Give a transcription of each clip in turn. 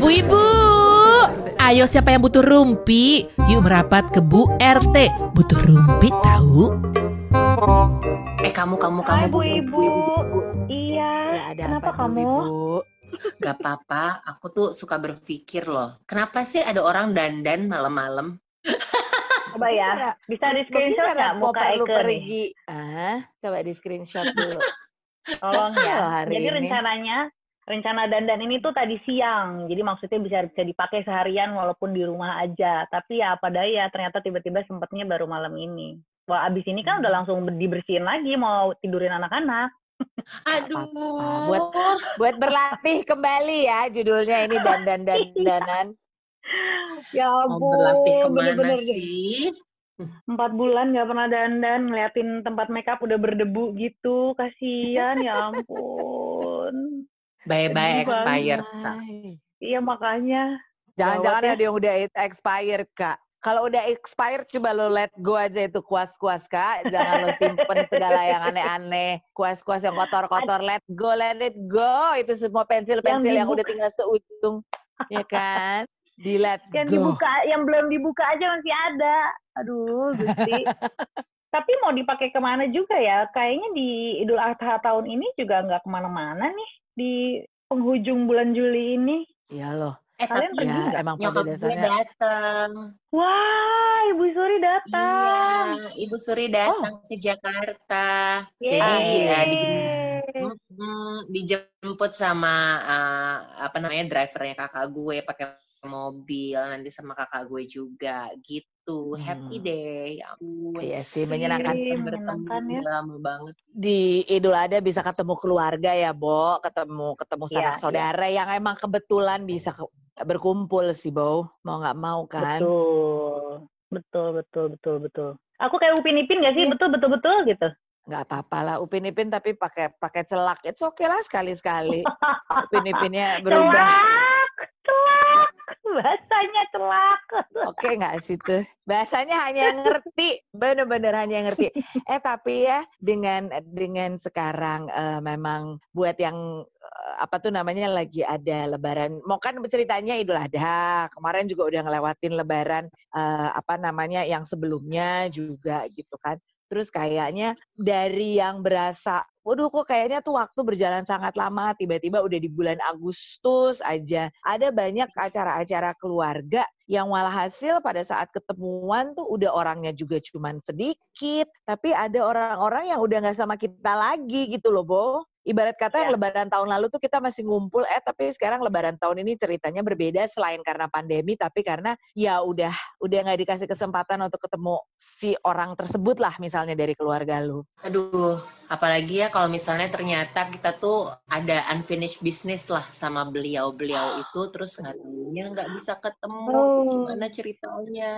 Bu Ibu, ayo siapa yang butuh rumpi? Yuk merapat ke Bu RT. Butuh rumpi tahu? Eh kamu kamu kamu Hai Bu Ibu. Iya. Ya ada Kenapa apa kamu? Ibu? Gak apa-apa, aku tuh suka berpikir loh. Kenapa sih ada orang dandan malam-malam? Coba ya. Bisa di screenshot nggak mau muka nih? pergi? Ah, coba di screenshot dulu. Tolong Oh, ya. hari Jadi ini. rencananya rencana dandan ini tuh tadi siang. Jadi maksudnya bisa bisa dipakai seharian walaupun di rumah aja. Tapi ya apa daya ternyata tiba-tiba sempatnya baru malam ini. Wah abis ini kan udah langsung dibersihin lagi mau tidurin anak-anak. Aduh. Buat- Buat berlatih kembali ya judulnya ini dandan dandanan. Ya Mau berlatih ampun, ke mana bener-bener deh. sih? Empat bulan nggak pernah dandan, ngeliatin tempat makeup udah berdebu gitu, kasihan ya ampun. Bye-bye Sedih expired. Iya makanya. Jangan-jangan ya. ada yang udah expired, Kak. Kalau udah expired, coba lo let go aja itu kuas-kuas, Kak. Jangan lo simpen segala yang aneh-aneh. Kuas-kuas yang kotor-kotor, let go, let it go. Itu semua pensil-pensil yang, dibuka. udah tinggal seujung. Ya kan? Di let Yang go. dibuka, yang belum dibuka aja masih ada. Aduh, Gusti. Tapi mau dipakai ke mana juga ya? Kayaknya di Idul Adha tahun ini juga nggak ke mana-mana nih di penghujung bulan Juli ini. Iya loh. Eh Kalian tapi pergi Ya, nggak? emang pada nyokap gue dasarnya. datang. Wah, Ibu Suri datang. Iya, Ibu Suri datang ke Jakarta. Yeay. Jadi ya, di, mm, dijemput sama uh, apa namanya drivernya kakak gue pakai mobil nanti sama kakak gue juga gitu. Happy Hmm. day. Ya ampun. Iya sih, menyenangkan sih. Bertemu ya. lama banget. Di Idul Adha bisa ketemu keluarga ya, Bo. Ketemu ketemu sanak Iya, saudara yang emang kebetulan bisa ke- berkumpul sih, Bo. Mau nggak mau kan? Betul. Betul, betul, betul, betul. Aku kayak Upin Ipin gak sih? Iya. Betul, betul, betul gitu. nggak apa-apa lah Upin Ipin tapi pakai pakai celak it's okay lah sekali-sekali Upin Ipinnya berubah celak. Bahasanya celak. oke nggak sih tuh? Bahasanya hanya ngerti bener-bener hanya ngerti. Eh tapi ya dengan dengan sekarang eh, memang buat yang eh, apa tuh namanya lagi ada lebaran mau kan ceritanya Idul Adha kemarin juga udah ngelewatin lebaran eh, apa namanya yang sebelumnya juga gitu kan Terus kayaknya dari yang berasa, waduh kok kayaknya tuh waktu berjalan sangat lama, tiba-tiba udah di bulan Agustus aja. Ada banyak acara-acara keluarga yang walah hasil pada saat ketemuan tuh udah orangnya juga cuman sedikit, tapi ada orang-orang yang udah nggak sama kita lagi gitu loh, Bo. Ibarat kata yang Ya. lebaran tahun lalu tuh kita masih ngumpul, eh tapi sekarang lebaran tahun ini ceritanya berbeda selain karena pandemi, tapi karena ya udah udah nggak dikasih kesempatan untuk ketemu si orang tersebut lah misalnya dari keluarga lu. Aduh, apalagi ya kalau misalnya ternyata kita tuh ada unfinished business lah sama beliau-beliau itu, terus nggak tahunya nggak bisa ketemu, Oh. gimana ceritanya?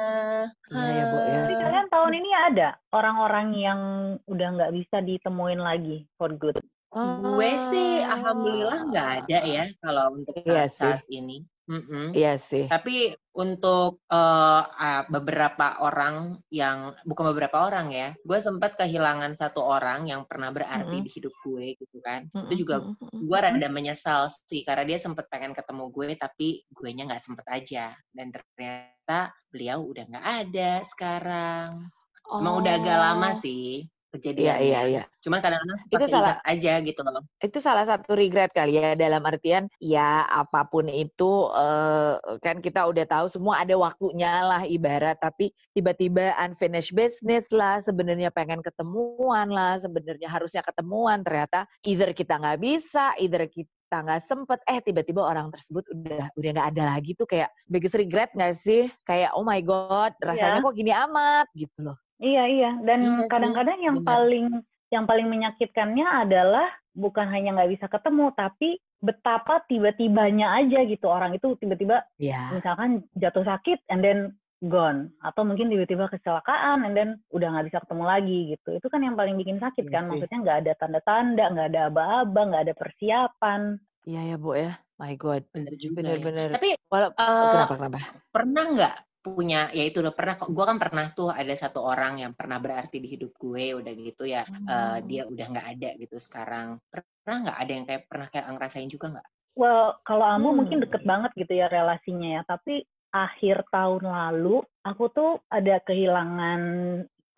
Iya ya, Bu, ya. Tapi kalian tahun ini ada orang-orang yang udah nggak bisa ditemuin lagi for good. Gue sih alhamdulillah nggak ada ya kalau untuk Iya saat-saat ini. Mm-mm. Iya sih. Tapi untuk ah, beberapa orang yang bukan beberapa orang ya, gue sempat kehilangan satu orang yang pernah berarti Mm-mm. di hidup gue gitu kan. Mm-mm, Itu juga gue rada menyesal sih karena dia sempat pengen ketemu gue tapi gue nya nggak sempet aja dan ternyata beliau udah nggak ada sekarang. Emang udah agak lama Oh. Sih Iya iya iya. Cuman kadang-kadang Itu salah- aja gitu loh. itu salah satu regret kali ya dalam artian ya apa pun itu eh, kan kita udah tahu semua ada waktunya lah ibarat tapi tiba-tiba unfinished business lah sebenarnya pengen ketemuan lah sebenarnya harusnya ketemuan ternyata either kita nggak bisa either kita nggak sempet eh tiba-tiba orang tersebut udah udah nggak ada lagi tuh kayak biggest regret nggak sih kayak oh my god rasanya Iya. kok gini amat gitu loh Iya iya. Iya Dan sih, kadang-kadang yang benar. paling yang paling menyakitkannya adalah bukan hanya nggak bisa ketemu, tapi betapa tiba-tibanya aja gitu. Orang itu tiba-tiba ya misalkan jatuh sakit and then gone. Atau mungkin tiba-tiba kecelakaan and then udah nggak bisa ketemu lagi gitu. Itu kan yang paling bikin sakit Iya kan. sih. maksudnya nggak ada tanda-tanda nggak ada aba-aba nggak ada persiapan. Iya ya bu ya. My god. Bener juga ya. bener-bener Tapi Walau, eh, kenapa kenapa? pernah nggak punya ya itu udah pernah gue kan pernah tuh ada satu orang yang pernah berarti di hidup gue udah gitu ya uh, dia udah nggak ada gitu sekarang pernah nggak ada yang kayak pernah kayak ngerasain juga nggak? Well kalau Amu hmm. mungkin deket banget gitu ya relasinya ya tapi akhir tahun lalu aku tuh ada kehilangan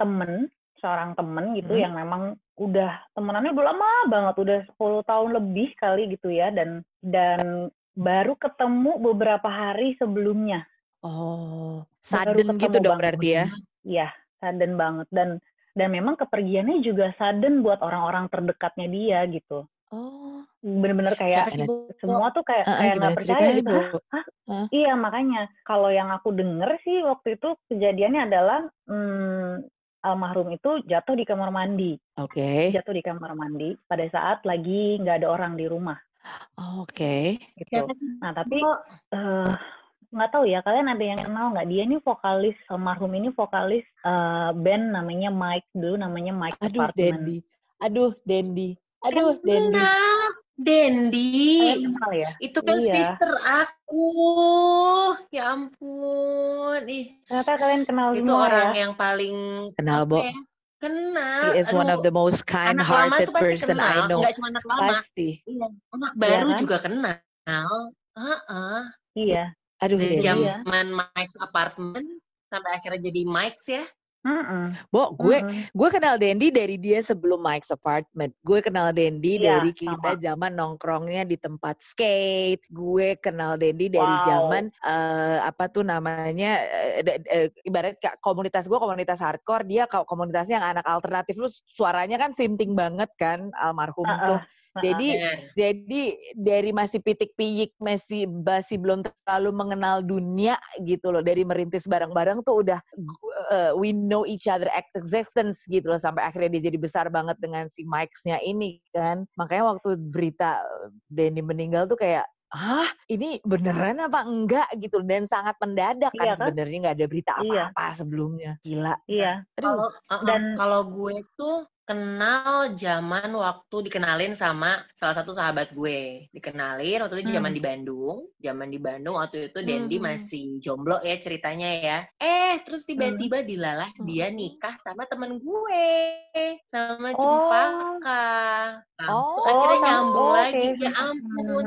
temen seorang temen gitu hmm. yang memang udah temenannya udah lama banget udah 10 tahun lebih kali gitu ya dan dan baru ketemu beberapa hari sebelumnya. Oh, sudden gitu dong berarti ya? Iya, sudden banget dan dan memang kepergiannya juga sudden buat orang-orang terdekatnya dia gitu. Oh, bener-bener kayak semua tuh kayak uh, kayak nggak percaya gitu. Hah? Hah? Iya makanya kalau yang aku denger sih waktu itu kejadiannya adalah hmm, almarhum itu jatuh di kamar mandi. Oke. Okay. Jatuh di kamar mandi pada saat lagi nggak ada orang di rumah. Oke. Okay. Gitu. Nah tapi uh, nggak tahu ya kalian ada yang kenal nggak dia ini vokalis almarhum ini vokalis uh, band namanya Mike dulu namanya Mike Aduh Apartment. Dendi. Aduh Dendi. Aduh, Dendi. Dendi. ya? Itu kan iya. sister aku. Ya ampun. Ih. Ternyata kalian kenal Itu semua orang ya? yang paling kenal, Bo. Ya? Kenal. He is Aduh, one of the most kind-hearted person kenal. I know. Enggak cuma anak lama. Pasti. Iya, anak baru iya, kan? juga kenal. Heeh. Uh -uh. Iya. Aduh, Dari zaman iya. Mike's Apartment sampai akhirnya jadi Mike's ya. Mm-mm. Bo, gue Mm-mm. gue kenal Dendi dari dia sebelum Mike's Apartment. Gue kenal Dendi yeah, dari kita sama. zaman nongkrongnya di tempat skate. Gue kenal Dendi dari wow. zaman uh, apa tuh namanya uh, uh, ibarat komunitas gue komunitas hardcore, dia komunitasnya yang anak alternatif. Lu suaranya kan sinting banget kan almarhum uh-uh. tuh. Jadi uh, jadi dari masih pitik piyik masih masih belum terlalu mengenal dunia gitu loh. Dari merintis bareng-bareng tuh udah uh, we know each other existence gitu loh sampai akhirnya dia jadi besar banget dengan si Mike's-nya ini kan. Makanya waktu berita Denny meninggal tuh kayak ah ini beneran apa enggak gitu dan sangat mendadak kan, iya, kan? sebenarnya nggak ada berita iya. apa-apa iya. sebelumnya gila iya Aduh. Kalo, uh, dan kalau gue tuh kenal zaman waktu dikenalin sama salah satu sahabat gue. Dikenalin waktu itu zaman hmm. di Bandung. Zaman di Bandung waktu itu Dendi hmm. masih jomblo ya ceritanya ya. Eh, terus tiba-tiba hmm. dilalah dia hmm. nikah sama temen gue. Sama oh. Cempaka. Langsung oh, akhirnya nyambung oh, lagi. Okay. Ya ampun.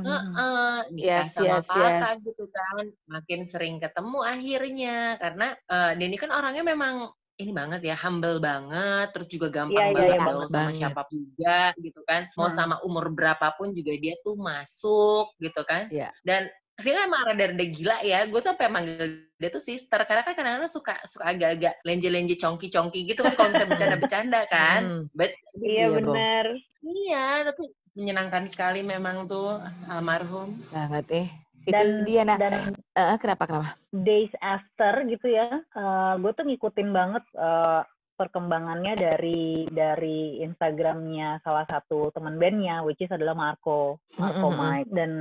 Uh -uh. Nikah yes, sama yes, Paka yes. gitu kan. Makin sering ketemu akhirnya. Karena uh, Dendi kan orangnya memang ini banget ya humble banget terus juga gampang yeah, banget yeah, gaul sama banget. siapa juga gitu kan mau hmm. sama umur berapapun juga dia tuh masuk gitu kan yeah. dan akhirnya emang rada-rada gila ya gue tuh sampai manggil dia tuh sister karena kan kadang-kadang suka suka agak-agak lenje-lenje congki-congki gitu kan kalau misalnya bercanda-bercanda kan hmm. but iya, iya benar iya tapi menyenangkan sekali memang tuh almarhum banget eh dan dia nah dan uh, kenapa kenapa days after gitu ya uh, gue tuh ngikutin banget uh, perkembangannya dari dari Instagramnya salah satu teman bandnya, which is adalah Marco, Marco mm -hmm. Mike. Dan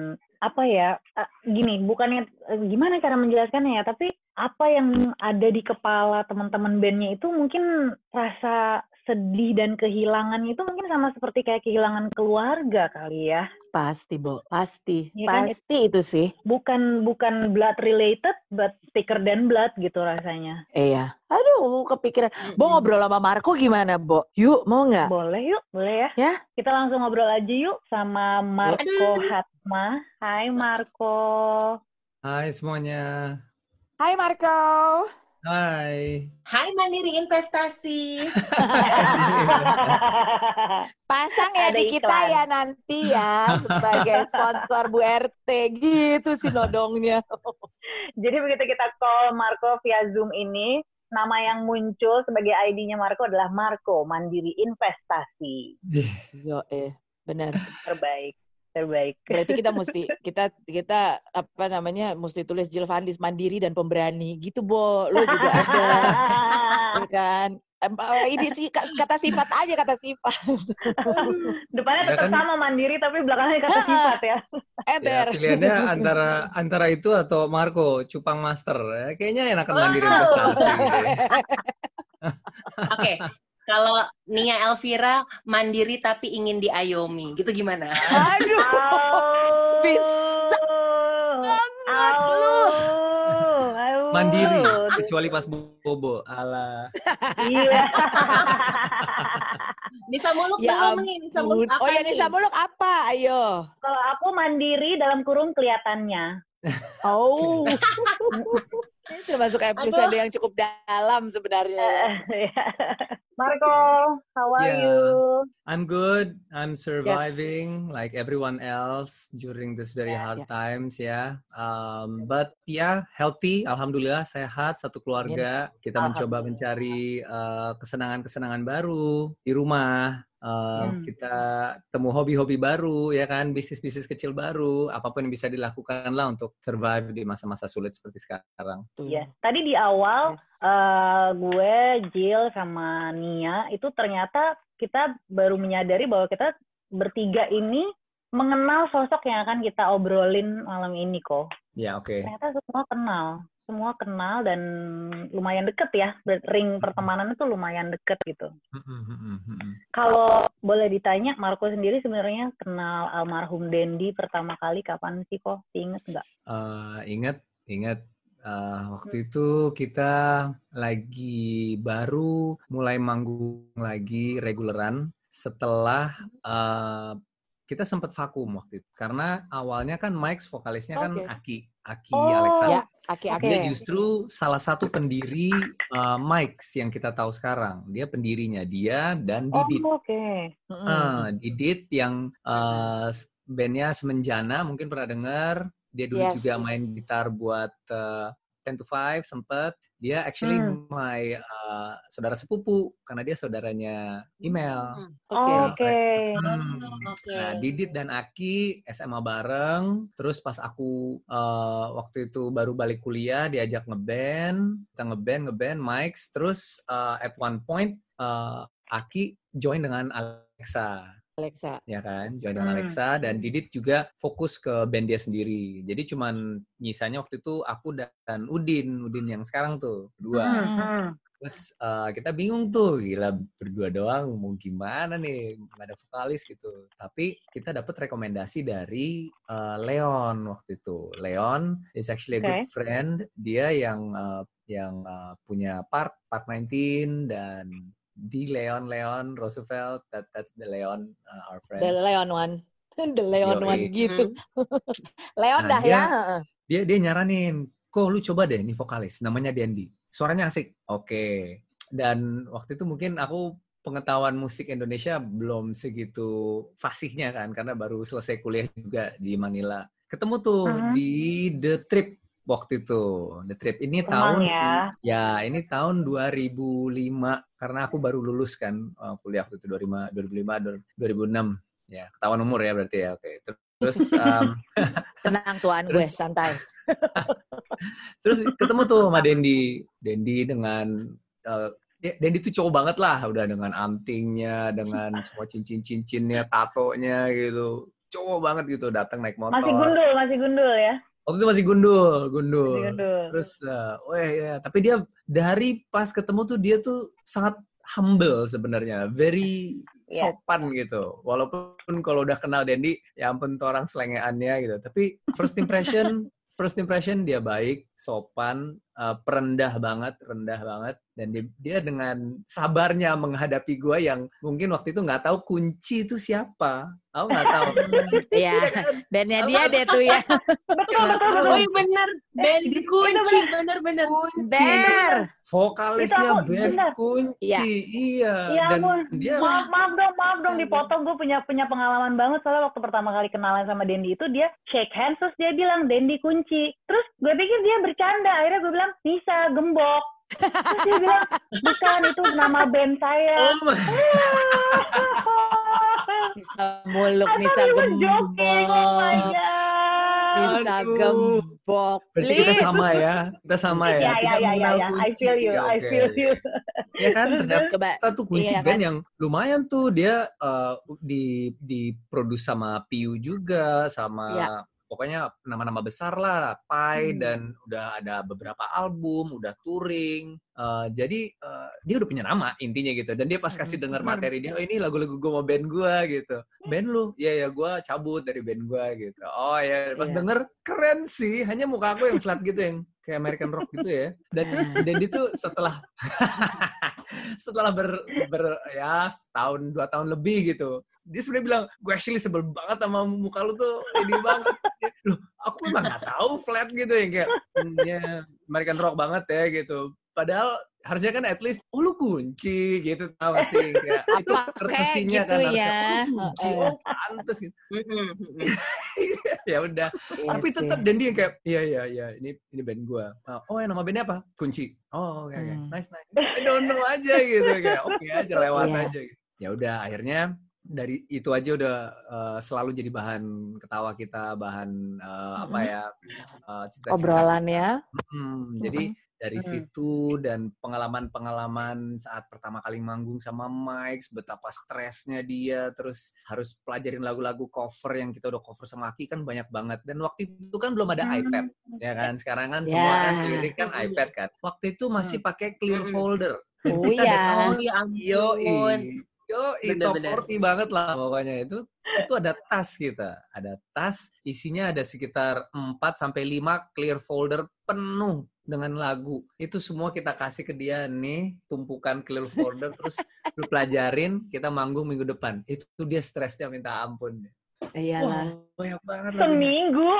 apa ya, uh, gini, bukannya uh, gimana cara menjelaskannya ya, tapi apa yang ada di kepala teman-teman bandnya itu mungkin rasa sedih dan kehilangan itu mungkin sama seperti kayak kehilangan keluarga kali ya. Pasti, Bo. Pasti. Ya Pasti kan? itu sih. Bukan bukan blood related but thicker than blood gitu rasanya. Iya. Aduh, kepikiran. Bo ngobrol sama Marco gimana, Bo? Yuk, mau nggak? Boleh yuk, boleh ya. Ya. Kita langsung ngobrol aja yuk sama Marco Hatma. Hai Marco. Hai semuanya. Hai Marco. Hai. Hai Mandiri Investasi. Pasang ya Ada di kita iklan. ya nanti ya sebagai sponsor Bu RT gitu sih nodongnya. Jadi begitu kita call Marco via Zoom ini, nama yang muncul sebagai ID-nya Marco adalah Marco Mandiri Investasi. Yo eh, benar. Terbaik terbaik. Berarti kita mesti kita kita apa namanya mesti tulis Jilvandis mandiri dan pemberani gitu, Bo. Lo juga ada. ya kan? ini sih kata sifat aja kata sifat. Depannya tetap ya kan, sama mandiri tapi belakangnya kata sifat ya. Ember. Ya, pilihannya antara antara itu atau Marco Cupang Master. Ya, kayaknya enakan mandiri investasi. Oke, kalau Nia Elvira mandiri tapi ingin diayomi, gitu gimana? Aduh, bisa banget lu. mandiri Aduh. kecuali pas bobo ala Iya. Nisa muluk Ya belum nih? Nisa muluk apa Oh ya? Nisa Muluk apa? Ayo. Kalau aku mandiri dalam kurung kelihatannya. Oh. Ini termasuk episode yang cukup dalam sebenarnya. Ya. Marco, how are Yeah. you? I'm good. I'm surviving like everyone else during this very Yeah, hard yeah. times ya. Um, but yeah, healthy. Alhamdulillah sehat satu keluarga. Kita mencoba mencari uh, kesenangan-kesenangan baru di rumah. Uh, Hmm. Kita temu hobi-hobi baru ya kan, bisnis-bisnis kecil baru. Apa pun yang bisa dilakukan lah untuk survive di masa-masa sulit seperti sekarang. Tuh. Iya, tadi di awal eh, gue, Jill sama Nia itu ternyata kita baru menyadari bahwa kita bertiga ini mengenal sosok yang akan kita obrolin malam ini kok. Ya oke. Ternyata semua kenal, semua kenal dan lumayan deket ya. Ring pertemanan itu lumayan deket gitu. Kalau boleh ditanya, Marco sendiri sebenarnya kenal almarhum Dendi pertama kali kapan sih kok? Ingat nggak? Eh, ingat, ingat eh, waktu itu kita lagi baru mulai manggung lagi reguleran setelah eh, kita sempat vakum waktu itu karena awalnya kan Mike vokalisnya kan Oke. Aki, Aki Oh. Alexa. Ya, aki-aki. Dia Oke. justru salah satu pendiri eh, Mike yang kita tahu sekarang. Dia pendirinya dia dan Oh, Didit. oke. Mm-mm. Ah, Didit yang eh, bandnya Semenjana mungkin pernah dengar. Dia dulu Yes. juga main gitar buat eh, 10 to 5 sempet. Dia actually Hmm. my eh, saudara sepupu karena dia saudaranya email. Hmm. Oke. Oh, Oke. Hmm. Oke. Nah, Didit dan Aki SMA bareng. Terus pas aku eh, waktu itu baru balik kuliah, diajak ngeband, kita ngeband, ngeband, mics. Terus eh, at one point eh, Aki join dengan Alexa Alexa. ya kan? Join dengan Hmm. Alexa. Dan Didit juga fokus ke band dia sendiri. Jadi cuman nyisanya waktu itu aku dan Udin. Udin yang sekarang tuh dua Hmm, hmm. terus eh, kita bingung tuh gila berdua doang mau gimana nih? Nggak ada vokalis gitu. Tapi kita dapat rekomendasi dari eh, Leon waktu itu. Leon is actually a good Oke. friend. Dia yang eh, yang eh, punya Park Park 19 dan di Leon Leon Roosevelt that that's the Leon uh, our friend The Leon one. The Leon Yoi. one gitu. Hmm. Leon Nah, dah dia- ya. heeh. dia dia nyaranin kok lu coba deh nih vokalis namanya Dendi suaranya asik oke dan waktu itu mungkin aku pengetahuan musik Indonesia belum segitu fasihnya kan karena baru selesai kuliah juga di Manila ketemu tuh Mhm. di The Trip waktu itu The Trip ini Kemang tahun ya. ya ini tahun 2005 karena aku baru lulus kan uh, kuliah waktu itu 2005 2005 2006 ya ketahuan umur ya berarti ya oke terus um, Tenang tuan gue, santai. Terus ketemu tuh sama Dendi. Dendi dengan eh, dia- Dendi tuh cowok banget lah, udah dengan antingnya, dengan semua cincin-cincinnya, tatonya gitu. Cowok banget gitu, datang naik motor. Masih gundul, masih gundul ya. Waktu itu masih gundul, gundul. Masih gundul. Terus, eh, weh ya, tapi dia dari pas ketemu tuh dia tuh sangat humble sebenarnya, very Iya. sopan gitu. Walaupun kalau udah kenal Dendi, ya ampun tuh orang selengeannya gitu. Tapi first impression, first impression dia baik, sopan, eh, perendah banget, rendah banget. Dan dia, dia dengan sabarnya menghadapi gua yang mungkin waktu itu nggak tahu kunci itu siapa. Aku nggak tahu. Iya, bandnya dia deh tuh ya. Betul, betul, betul. Oh iya bener, band kunci, bener-bener. kunci. Ber. Vokalisnya band benar. kunci. Iya. Iya. Ya Dan dia maaf, maaf dong, maaf dong dipotong. Gue punya punya pengalaman banget soalnya waktu pertama kali kenalan sama Dendi itu dia shake hands terus dia bilang Dendi kunci. Terus gue pikir dia bercanda. Akhirnya gue bilang bisa gembok. Terus dia bilang bukan itu nama band saya. Oh my Nisa muluk, was joking. Oh my gembok. gembok. Berarti kita sama ya. Kita sama ya. Ya, ya, Tidak ya, ya, mengenal ya. I feel you, I feel you. Ya kan ternyata Coba kita tuh kunci Iya, band kan? yang lumayan tuh dia eh, di di produce sama Piu juga sama Iya. Pokoknya nama-nama besar lah, Pai Hmm. dan udah ada beberapa album, udah touring. Eh, jadi eh, dia udah punya nama intinya gitu. Dan dia pas kasih Hmm. denger materi dia, oh ini lagu-lagu gue mau band gue gitu. Band lu? Iya ya gue cabut dari band gue gitu. Oh ya pas Iya. denger keren sih. Hanya muka aku yang flat gitu yang kayak American rock gitu ya. Dan Hmm. dan itu setelah setelah ber, ber ya setahun dua tahun lebih gitu dia sebenarnya bilang gue actually sebel banget sama muka lu tuh ini banget loh aku memang nggak tahu flat gitu ya kayak "Hmm, ya American rock banget ya gitu. Padahal harusnya kan at least oh lu kunci gitu tau gak sih kayak itu Apa, courtesy-nya kayak gitu harusnya, ya. oh lu kunci oh pantes gitu. Ya udah Iya tapi tetap dan dia kayak iya iya iya ini ini band gua. Ah, oh ya nama bandnya apa? Kunci. Oh oke oke. Hmm. nice nice. I don't know aja gitu kayak oke aja lewat Iya. aja gitu. ya udah akhirnya dari itu aja udah eh, selalu jadi bahan ketawa kita bahan eh, apa ya eh, cerita-cerita Obrolannya. Hmm, jadi dari Hmm. situ dan pengalaman-pengalaman saat pertama kali manggung sama Mike, betapa stresnya dia, terus harus pelajarin lagu-lagu cover yang kita udah cover sama Aki kan banyak banget. Dan waktu itu kan belum ada Hmm. iPad, ya kan? Sekarang kan Ya. semua kan lirik kan iPad kan. Waktu itu masih pakai clear folder. Oh kita iya. ada Oh ya ampun. Yo, Bener, top bener. 40 banget lah pokoknya itu. Itu ada tas kita, ada tas isinya ada sekitar 4 sampai 5 clear folder penuh dengan lagu. Itu semua kita kasih ke dia nih, tumpukan clear folder terus lu pelajarin, kita manggung minggu depan. Itu dia stresnya minta ampun. Iyalah. Wah, banyak banget lagunya. Seminggu.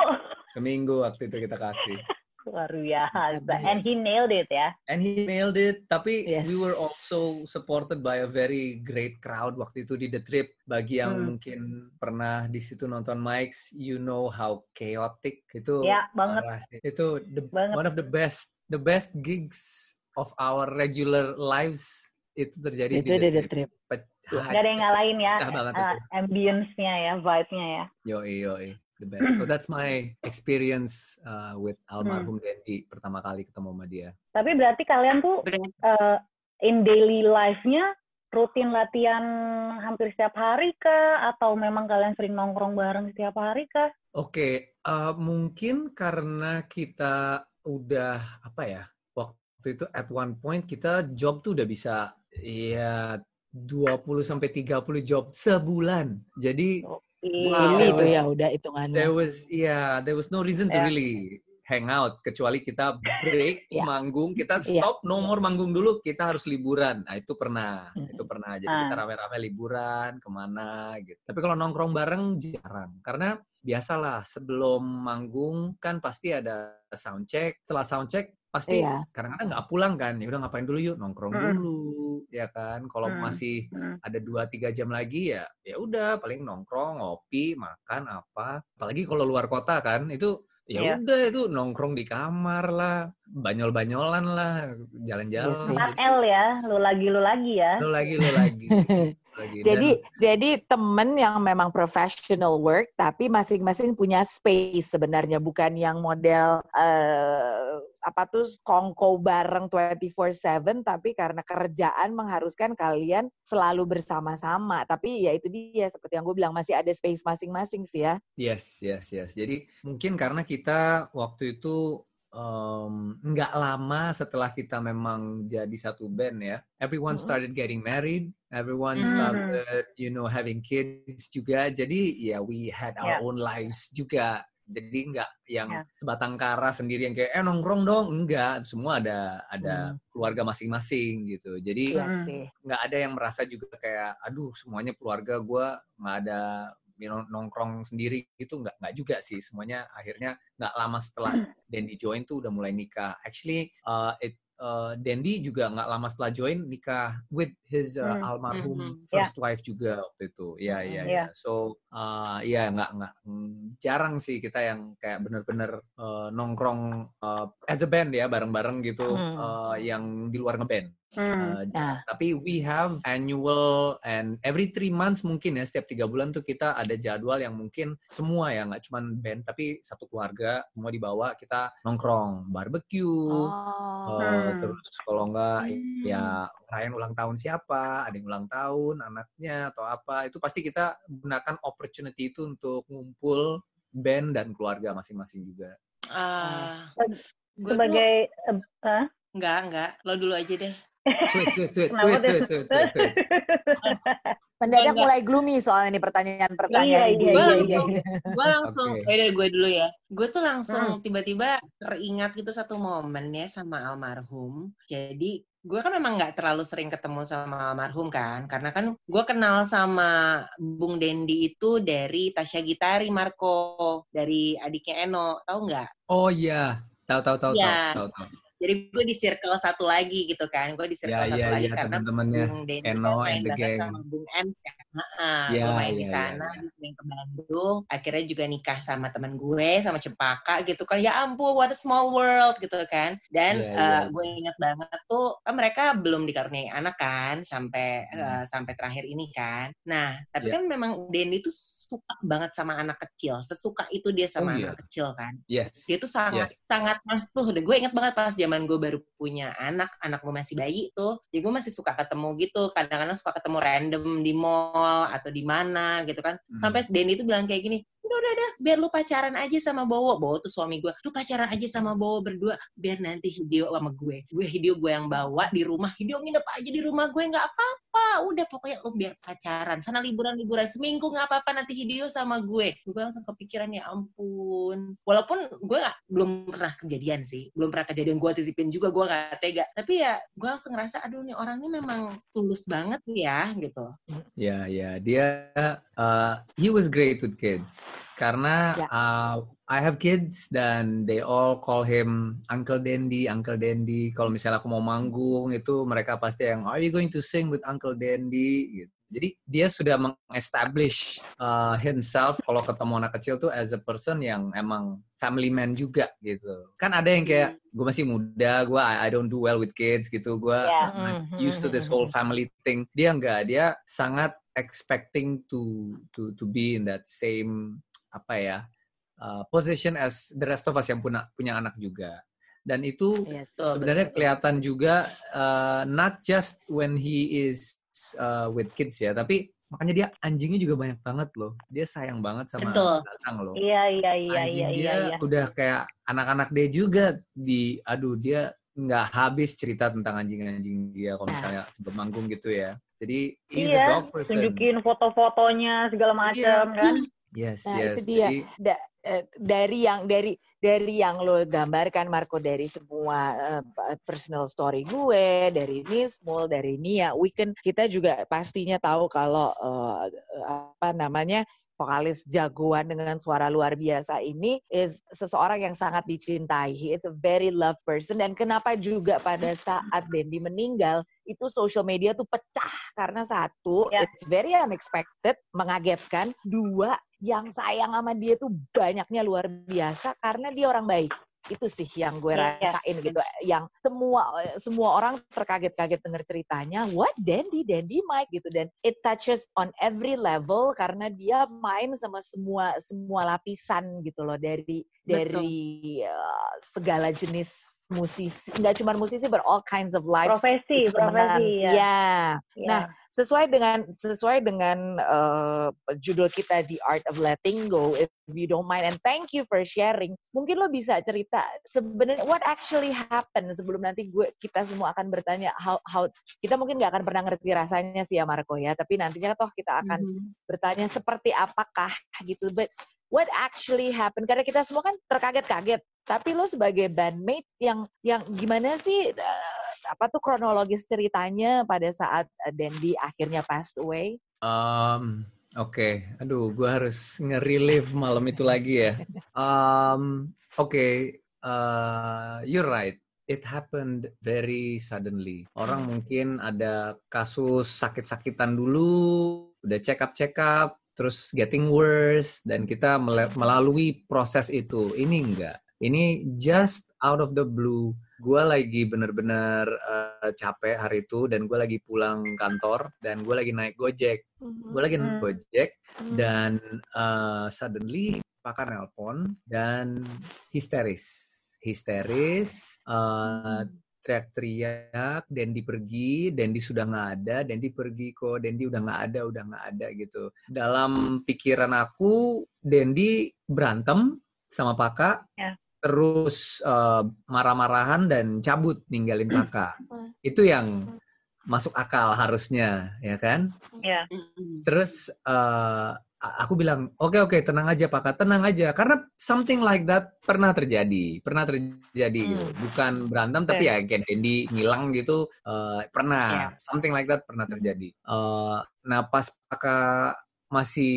Seminggu waktu itu kita kasih. Luar biasa. And he nailed it ya. And he nailed it. Tapi Yes. we were also supported by a very great crowd waktu itu di The Trip. Bagi yang Hmm. mungkin pernah di situ nonton Mike's, you know how chaotic itu. Ya, banget. sih. Itu the, Banget. one of the best, the best gigs of our regular lives itu terjadi Itu di The Trip. Pecah. Gak ada yang ngalahin ya. Uh, ambience-nya ya, vibe-nya ya. Yoi, yoi. The best. So that's my experience uh, with Hmm. almarhum Dendi pertama kali ketemu sama dia. Tapi berarti kalian tuh uh, in daily life-nya rutin latihan hampir setiap hari kah? Atau memang kalian sering nongkrong bareng setiap hari kah? Oke, eh, mungkin karena kita udah apa ya? Waktu itu at one point kita job tuh udah bisa ya 20 sampai 30 job sebulan. Jadi Iya. Wow. Ini There itu was- ya udah hitungannya. there was yeah, there was no reason to Ya. really hang out kecuali kita break Ya. manggung, kita Iya. stop no more manggung dulu, kita harus liburan. Nah, itu pernah. Mm-mm. Itu pernah. Jadi Ah. kita rame-rame liburan ke mana gitu. Tapi kalau nongkrong bareng jarang. Karena biasalah sebelum manggung kan pasti ada sound check. Setelah sound check pasti Iya. kadang-kadang nggak pulang kan. Ya udah ngapain dulu yuk nongkrong Mm. dulu ya kan. Kalau Mm. masih Hmm. ada 2-3 jam lagi ya ya udah paling nongkrong, ngopi, makan apa. Apalagi kalau luar kota kan itu ya Iya. udah itu nongkrong di kamar lah, banyol-banyolan lah, jalan-jalan. sih. 4L ya, lu lagi lu lagi ya. Lu lagi lu lagi. lagi. Jadi Dan- jadi temen yang memang professional work tapi masing-masing punya space sebenarnya bukan yang model eh, apa tuh kongko bareng 24/7 tapi karena kerjaan mengharuskan kalian selalu bersama-sama. Tapi ya itu dia seperti yang gue bilang masih ada space masing-masing sih ya. Yes, yes, yes. Jadi mungkin karena kita waktu itu em, nggak lama setelah kita memang jadi satu band ya. Everyone started getting married, everyone Mhm. started, you know, having kids juga. Jadi ya we had our Yeah. own lives juga. Jadi nggak yang Yeah. sebatang kara sendiri yang kayak eh nongkrong dong, enggak. Semua ada ada Hmm. keluarga masing-masing gitu. Jadi Mm. nggak ada yang merasa juga kayak aduh semuanya keluarga gue nggak ada nongkrong sendiri gitu nggak nggak juga sih semuanya akhirnya nggak lama setelah Dendi join tuh udah mulai nikah actually uh, it uh, Dendi juga nggak lama setelah join nikah with his uh, Hmm. almarhum Mhm. first wife juga waktu itu ya ya Mhm. ya so uh, ya nggak nggak mm, jarang sih kita yang kayak bener-bener uh, nongkrong uh, as a band ya bareng-bareng gitu Hmm. uh, yang di luar ngeband Hmm. Uh, Nah. tapi we have annual and every three months mungkin ya setiap tiga bulan tuh kita ada jadwal yang mungkin semua ya nggak cuma band tapi satu keluarga semua dibawa kita nongkrong barbecue Oh. uh, Hmm. terus kalau nggak Hmm. ya ngerayain ulang tahun siapa ada yang ulang tahun anaknya atau apa itu pasti kita gunakan opportunity itu untuk ngumpul band dan keluarga masing-masing juga. Ah, tuh Sebagai eh, hah? enggak enggak. Lo dulu aja deh. Kenapa sweet, tuh? sweet, sweet, sweet, sweet. Mendadak Enggak. mulai gloomy soalnya nih pertanyaan-pertanyaan Iya, ibu. iya, Gue iya, langsung, gue langsung, ya udah gue dulu ya. Gue tuh Hmm. langsung tiba-tiba teringat gitu satu momen ya sama almarhum. Jadi gue kan memang nggak terlalu sering ketemu sama almarhum kan, karena kan gue kenal sama Bung Dendi itu dari Tasya Gitari Marco, dari adiknya Eno, tahu nggak? Oh iya, tahu tahu tahu Iya. tahu tahu. Jadi gue di circle satu lagi gitu kan, gue di Ya, circle satu ya, lagi ya, karena teman-temannya. Bung Dendi Eno main banget sama Bung Ens kan. Heeh, Ya, gue main di ya, ya, sana, ya. dia sering ke Bandung. Akhirnya juga nikah sama teman gue, sama Cempaka gitu kan. Ya ampun, what a small world gitu kan. Dan Ya, eh, ya. gue ingat banget tuh, kan mereka belum dikaruniai anak kan, sampai Hmm. eh, sampai terakhir ini kan. Nah, tapi Ya. kan memang Dendi tuh suka banget sama anak kecil. Sesuka itu dia Oh, sama iya. anak kecil kan Yes. dia tuh sangat sangat ngasuh deh gue inget banget pas zaman gue baru punya anak anak gue masih bayi tuh jadi gue masih suka ketemu gitu kadang-kadang suka ketemu random di mall atau di mana gitu kan Hmm. sampai Denny tuh bilang kayak gini udah udah udah. Biar lu pacaran aja sama Bowo. Bowo tuh suami gue lu pacaran aja sama Bowo berdua. Biar nanti Hideo sama gue. Gue Hideo gue yang bawa di rumah. Hideo nginep aja di rumah gue. Nggak apa-apa. Udah pokoknya lu biar pacaran. Sana liburan liburan seminggu nggak apa-apa nanti Hideo sama gue. Gue langsung kepikiran ya ampun. Walaupun gue nggak belum pernah kejadian sih. Belum pernah kejadian gue titipin juga. Gue nggak tega. Tapi ya gue langsung ngerasa aduh nih orang ini memang tulus banget ya gitu. Ya, ya, dia uh, he was great with kids karena Ya. uh, I have kids dan they all call him Uncle Dandy, Uncle Dandy. Kalau misalnya aku mau manggung itu mereka pasti yang Are you going to sing with Uncle Dandy? Gitu. Jadi dia sudah mengestablish uh, himself kalau ketemu anak kecil tuh as a person yang emang family man juga gitu. Kan ada yang kayak gue masih muda, gue I, I don't do well with kids gitu, gue Ya. I'm used to this whole family thing. Dia enggak, dia sangat expecting to to to be in that same apa ya uh, position as the rest of us yang punya punya anak juga. Dan itu Yes. Betul, sebenarnya betul. kelihatan juga uh, not just when he is uh, with kids ya, tapi makanya dia anjingnya juga banyak banget loh. Dia sayang banget sama Betul. Datang loh. Iya, iya, iya, Anjing iya, dia iya, iya. udah kayak anak-anak dia juga di aduh dia nggak habis cerita tentang anjing-anjing dia kalau Nah. misalnya sebelum manggung gitu ya. Jadi he's a Iya, dog person. tunjukin foto-fotonya segala macam kan. Yes, Nah, yes. itu dia. Jadi Da- eh, dari yang dari dari yang lo gambarkan Marco dari semua eh, personal story gue dari Nismul dari Nia Weekend kita juga pastinya tahu kalau eh, apa namanya vokalis jagoan dengan suara luar biasa ini is seseorang yang sangat dicintai. He is a very loved person dan kenapa juga pada saat Dendi meninggal itu social media tuh pecah karena satu Ya. it's very unexpected, mengagetkan. Dua yang sayang sama dia tuh banyaknya luar biasa karena dia orang baik. Itu sih yang gue Iya. rasain gitu. Yang semua semua orang terkaget-kaget denger ceritanya, what Dandy, Dandy Mike gitu dan it touches on every level karena dia main sama semua semua lapisan gitu loh dari Betul. dari uh, segala jenis musisi, nggak cuma musisi, but all kinds of life Profesi, profesi ya. Ya. Iya. Nah, sesuai dengan sesuai dengan uh, judul kita The Art of Letting Go if you don't mind and thank you for sharing mungkin lo bisa cerita sebenarnya what actually happened sebelum nanti gue kita semua akan bertanya how how kita mungkin nggak akan pernah ngerti rasanya sih ya Marco ya tapi nantinya toh kita akan Mhm. bertanya seperti apakah gitu but what actually happened karena kita semua kan terkaget-kaget tapi lo sebagai bandmate yang yang gimana sih eh, apa tuh kronologis ceritanya pada saat eh, Dandy akhirnya passed away Um, Oke, aduh, gue harus nge-relive malam itu lagi ya. Um, Oke, uh, you're right. It happened very suddenly. Orang mungkin ada kasus sakit-sakitan dulu, udah check up check up, terus getting worse, dan kita melalui proses itu. Ini enggak. Ini just out of the blue. Gue lagi bener-bener uh, capek hari itu, dan gue lagi pulang kantor, dan gue lagi naik gojek gue lagi naik Hmm. gojek dan uh, suddenly pakar nelpon dan histeris histeris uh, teriak-teriak, Dendi pergi, Dendi sudah nggak ada, Dendi pergi kok, Dendi udah nggak ada, udah nggak ada gitu. Dalam pikiran aku, Dendi berantem sama Paka, Ya. terus eh, marah-marahan dan cabut ninggalin Paka. Itu yang masuk akal harusnya, ya kan? Ya. Terus eh, aku bilang, oke oke tenang aja Pak, tenang aja. Karena something like that pernah terjadi, pernah terjadi Hmm. gitu. Bukan berantem tapi ya kayak Dendi ngilang gitu, eh, pernah. Something like that pernah terjadi. Eh, nah pas Pak masih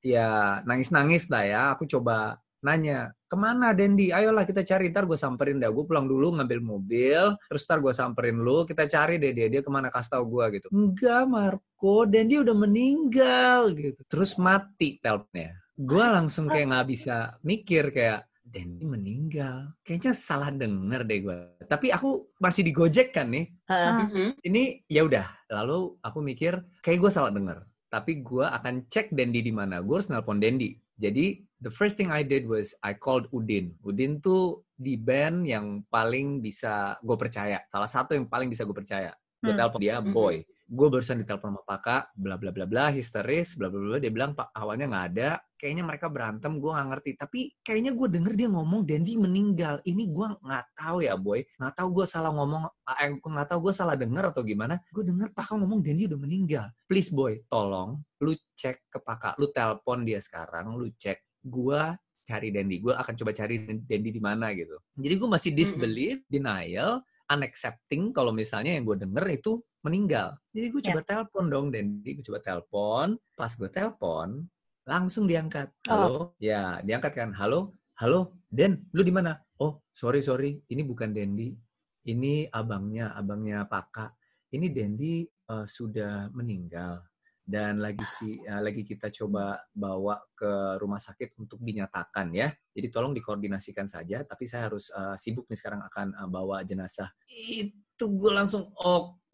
ya nangis-nangis lah ya, aku coba nanya, ke mana Dendi? Ayolah kita cari, ntar gue samperin dah. Gue pulang dulu ngambil mobil, terus ntar gue samperin lu, kita cari deh dia, dia ke mana kasih tau gue gitu. Enggak Marco, Dendi udah meninggal gitu. Terus mati teleponnya. Gue langsung kayak nggak bisa mikir kayak, Dendi meninggal. Kayaknya salah denger deh gue. Tapi aku masih di Gojek kan nih. Heeh. Mhm. Ini ya udah. Lalu aku mikir, kayak gue salah denger. Tapi gue akan cek Dendi di mana. Gue harus nelpon Dendi. Jadi the first thing I did was I called Udin. Udin tuh di band yang paling bisa gue percaya. Salah satu yang paling bisa gue percaya. Gue Hmm. telepon dia, Mhm. boy. Gue barusan ditelepon sama Paka, bla bla bla bla, histeris, bla bla bla. Dia bilang pak awalnya nggak ada. Kayaknya mereka berantem, gue nggak ngerti. Tapi kayaknya gue denger dia ngomong Dendi meninggal. Ini gue nggak tahu ya, boy. Nggak tahu gue salah ngomong, eh, nggak tahu gue salah denger atau gimana. Gue denger Paka ngomong Dendi udah meninggal. Please boy, tolong lu cek ke Paka, lu telepon dia sekarang, lu cek. Gue cari Dendi, gue akan coba cari Dendi di mana gitu. Jadi gue masih disbelief, denial, unaccepting kalau misalnya yang gue denger itu meninggal. Jadi gue Ya. coba telepon dong Dendi, gue coba telepon. Pas gue telepon, langsung diangkat. Halo, ya diangkat kan. Halo, halo, Den, lu di mana? Oh, sorry sorry, ini bukan Dendi, ini abangnya, abangnya Paka. Ini Dendi eh, sudah meninggal dan lagi si eh, lagi kita coba bawa ke rumah sakit untuk dinyatakan ya. Jadi tolong dikoordinasikan saja. Tapi saya harus eh, sibuk nih sekarang akan eh, bawa jenazah. Itu gue langsung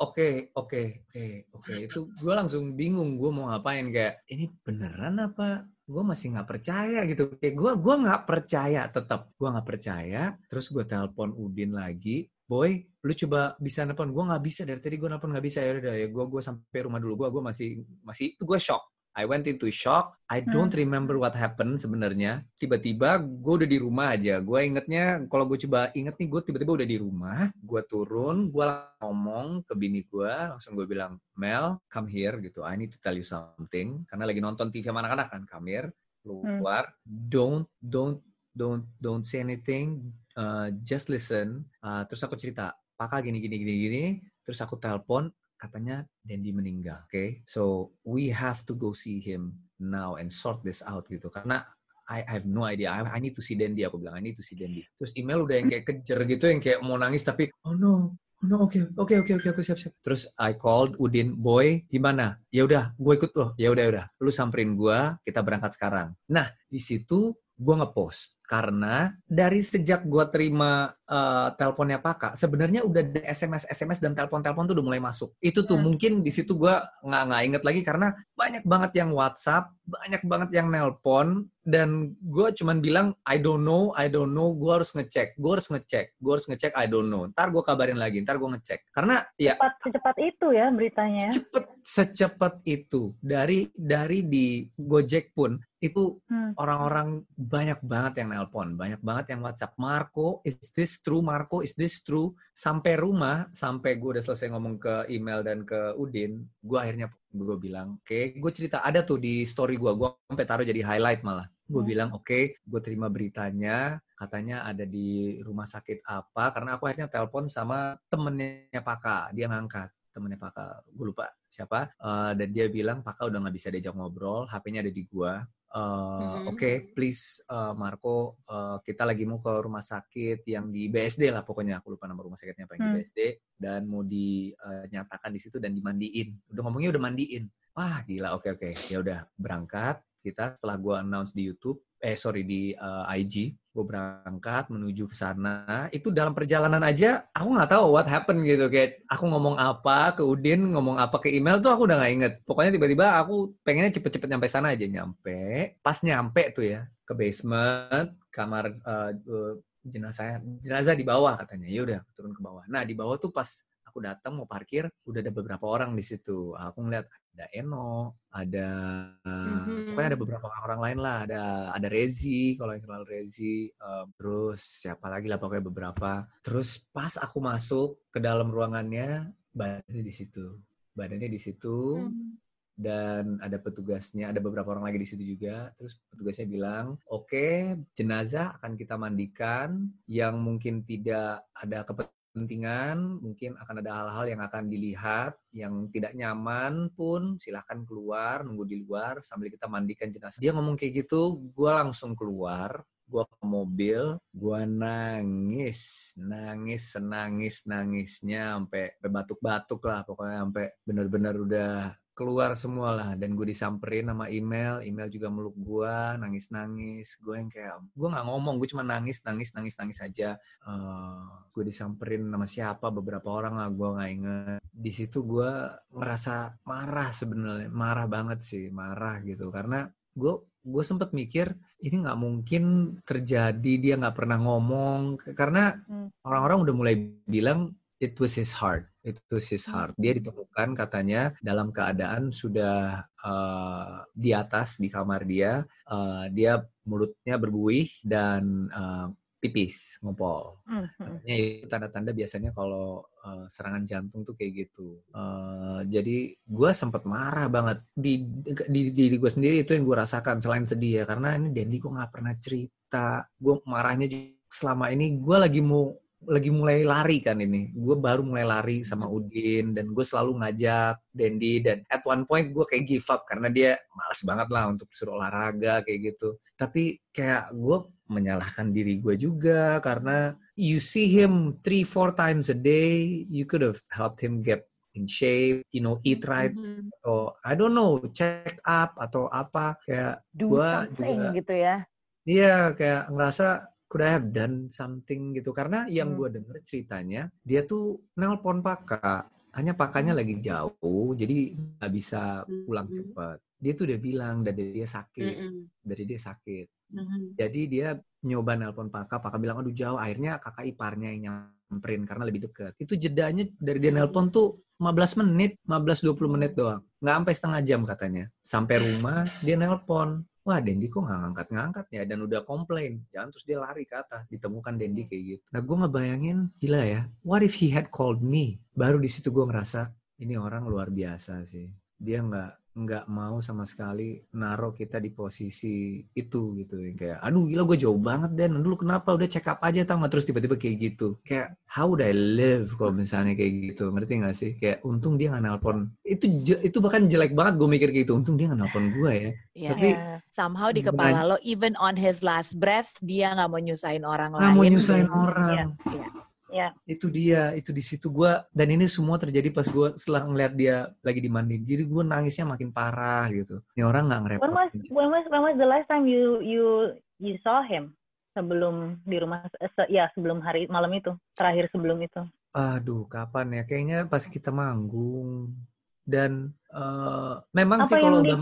oke oke oke oke itu gue langsung bingung gue mau ngapain kayak ini beneran apa gue masih nggak percaya gitu kayak gue gua nggak percaya tetap gue nggak percaya terus gue telepon Udin lagi boy lu coba bisa nelpon gue nggak bisa dari tadi gue nelpon nggak bisa ya udah ya gue gue sampai rumah dulu gue gue masih masih itu gue shock I went into shock. I don't remember what happened sebenarnya. Tiba-tiba gue udah di rumah aja. Gue ingetnya kalau gue coba inget nih gue tiba-tiba udah di rumah. Gue turun, gue ngomong ke bini gue, langsung gue bilang, Mel, come here gitu. I need to tell you something. Karena lagi nonton TV sama anak-anak kan, come here, keluar. Don't, don't, don't, don't say anything. Uh, just listen. Uh, terus aku cerita, Paka gini, gini, gini, gini. Terus aku telepon, katanya Dendi meninggal. Oke, okay? so we have to go see him now and sort this out gitu. Karena I, have no idea. I, need to see Dendi. Aku bilang I need to see Dendi. Terus email udah yang kayak kejer gitu, yang kayak mau nangis tapi oh no, oh no, oke, oke, oke, oke, aku siap, siap. Terus I called Udin, boy, gimana? Ya udah, gue ikut loh. Ya udah, udah. Lu samperin gue, kita berangkat sekarang. Nah, di situ gue ngepost karena dari sejak gue terima uh, teleponnya Paka, sebenarnya udah ada SMS, SMS dan telepon-telepon tuh udah mulai masuk. Itu tuh Hmm. mungkin di situ gue nggak nggak inget lagi karena banyak banget yang WhatsApp, banyak banget yang nelpon dan gue cuman bilang I don't know, I don't know, gue harus ngecek, gue harus ngecek, gue harus ngecek, I don't know. Ntar gue kabarin lagi, ntar gue ngecek. Karena ya Cepat secepat itu ya beritanya. cepet secepat itu dari dari di Gojek pun itu Hmm. orang-orang banyak banget yang nelpon, banyak banget yang WhatsApp. Marco, is this true? Marco, is this true? Sampai rumah, sampai gue udah selesai ngomong ke email dan ke Udin, gue akhirnya gue bilang, oke, gue cerita ada tuh di story gue, gue sampai taruh jadi highlight malah. Gue Hmm. bilang, oke, gue terima beritanya, katanya ada di rumah sakit apa, karena aku akhirnya telepon sama temennya Paka, dia ngangkat temennya Paka, gue lupa siapa, Eh, dan dia bilang Paka udah nggak bisa diajak ngobrol, HP-nya ada di gua. Eh, Mhm. Oke, please eh, Marco, eh, kita lagi mau ke rumah sakit yang di BSD lah pokoknya, aku lupa nama rumah sakitnya apa yang di Hmm. BSD, dan mau dinyatakan di situ dan dimandiin. Udah ngomongnya udah mandiin. Wah gila, oke oke, ya udah berangkat. Kita setelah gua announce di YouTube, eh sorry di eh, IG, gue berangkat menuju ke sana. Itu dalam perjalanan aja, aku nggak tahu what happened gitu. Kayak aku ngomong apa ke Udin, ngomong apa ke email tuh aku udah nggak inget. Pokoknya tiba-tiba aku pengennya cepet-cepet nyampe sana aja. Nyampe, pas nyampe tuh ya, ke basement, kamar, eh, jenazah jenazah di bawah katanya. Ya udah turun ke bawah. Nah di bawah tuh pas aku datang mau parkir udah ada beberapa orang di situ. Aku ngeliat ada Eno, ada Mhm. pokoknya ada beberapa orang lain lah. Ada ada Rezi kalau yang kenal Rezi. Um, terus siapa lagi lah pokoknya beberapa. Terus pas aku masuk ke dalam ruangannya badannya di situ. Badannya di situ Hmm. dan ada petugasnya, ada beberapa orang lagi di situ juga. Terus petugasnya bilang, oke, jenazah akan kita mandikan yang mungkin tidak ada kepentingan, mungkin akan ada hal-hal yang akan dilihat, yang tidak nyaman pun silahkan keluar, nunggu di luar sambil kita mandikan jenazah. Dia ngomong kayak gitu, gue langsung keluar, gue ke mobil, gue nangis, nangis, senangis, nangisnya, sampai batuk-batuk lah, pokoknya sampai bener-bener udah keluar semua lah dan gue disamperin sama email email juga meluk gue nangis nangis gue yang kayak gue nggak ngomong gue cuma nangis nangis nangis nangis aja. Eh, gue disamperin sama siapa beberapa orang lah gue nggak inget. Di situ gue ngerasa marah sebenarnya marah banget sih marah gitu. Karena gue gue sempet mikir ini nggak mungkin terjadi dia nggak pernah ngomong. Karena Hmm. orang-orang udah mulai bilang it was his heart it was his heart dia ditemukan katanya dalam keadaan sudah eh, di atas di kamar dia eh, dia mulutnya berbuih dan eh, pipis ngopol Hmm, hmm. Katanya itu tanda-tanda biasanya kalau eh, serangan jantung tuh kayak gitu. Eh, jadi gue sempet marah banget di di diri gue sendiri itu yang gue rasakan selain sedih ya karena ini Dendi kok nggak pernah cerita. Gue marahnya juga selama ini gue lagi mau lagi mulai lari kan ini. Gue baru mulai lari sama Udin dan gue selalu ngajak Dendi dan at one point gue kayak give up karena dia males banget lah untuk suruh olahraga kayak gitu. Tapi kayak gue menyalahkan diri gue juga karena you see him three four times a day you could have helped him get in shape you know eat right Mhm. atau I don't know check up atau apa kayak Do Gua something juga- gitu ya. Iya, kayak ngerasa could I have done something gitu. Karena yang Hmm. gue denger ceritanya, dia tuh nelpon Paka. Hanya Pakanya lagi jauh, jadi nggak bisa pulang Hmm. cepat. Dia tuh udah bilang dari dia sakit, Mhm. dari dia sakit. Mhm. Jadi dia nyoba nelpon Paka, Paka bilang aduh jauh. Akhirnya kakak iparnya yang nyamperin karena lebih dekat. Itu jedanya dari dia nelpon tuh 15 menit, 15-20 menit doang. Nggak sampai setengah jam katanya. Sampai rumah dia nelpon. Wah Dendi kok nggak ngangkat-ngangkat ya dan udah komplain. Jangan terus dia lari ke atas. Ditemukan Dendi kayak gitu. Nah gue ngebayangin gila ya. What if he had called me? Baru di situ gue ngerasa ini orang luar biasa sih. Dia nggak nggak mau sama sekali naruh kita di posisi itu gitu. Yang kayak aduh gila gue jauh banget dan dulu kenapa? Udah check up aja tau nggak? Terus tiba-tiba kayak gitu. Kayak how would I live kalau misalnya kayak gitu? Ngerti nggak sih? Kayak untung dia nggak nelpon. Itu itu bahkan jelek banget gue mikir kayak gitu. Untung dia nggak nelpon gue ya. Iya. Tapi Ya. Somehow di kepala lo, even on his last breath, dia nggak mau nyusahin orang nggak lain. mau nyusahin Dan- orang. Iya. Iya. itu dia itu di situ gue dan ini semua terjadi pas gue setelah ngeliat dia lagi dimandiin jadi gue nangisnya makin parah gitu ini orang nggak When was when was when was the last time you you you saw him sebelum di rumah eh, se- ya sebelum hari malam itu terakhir sebelum itu Aduh, kapan ya? Kayaknya pas kita manggung. Dan eh, memang Apa sih kalau di-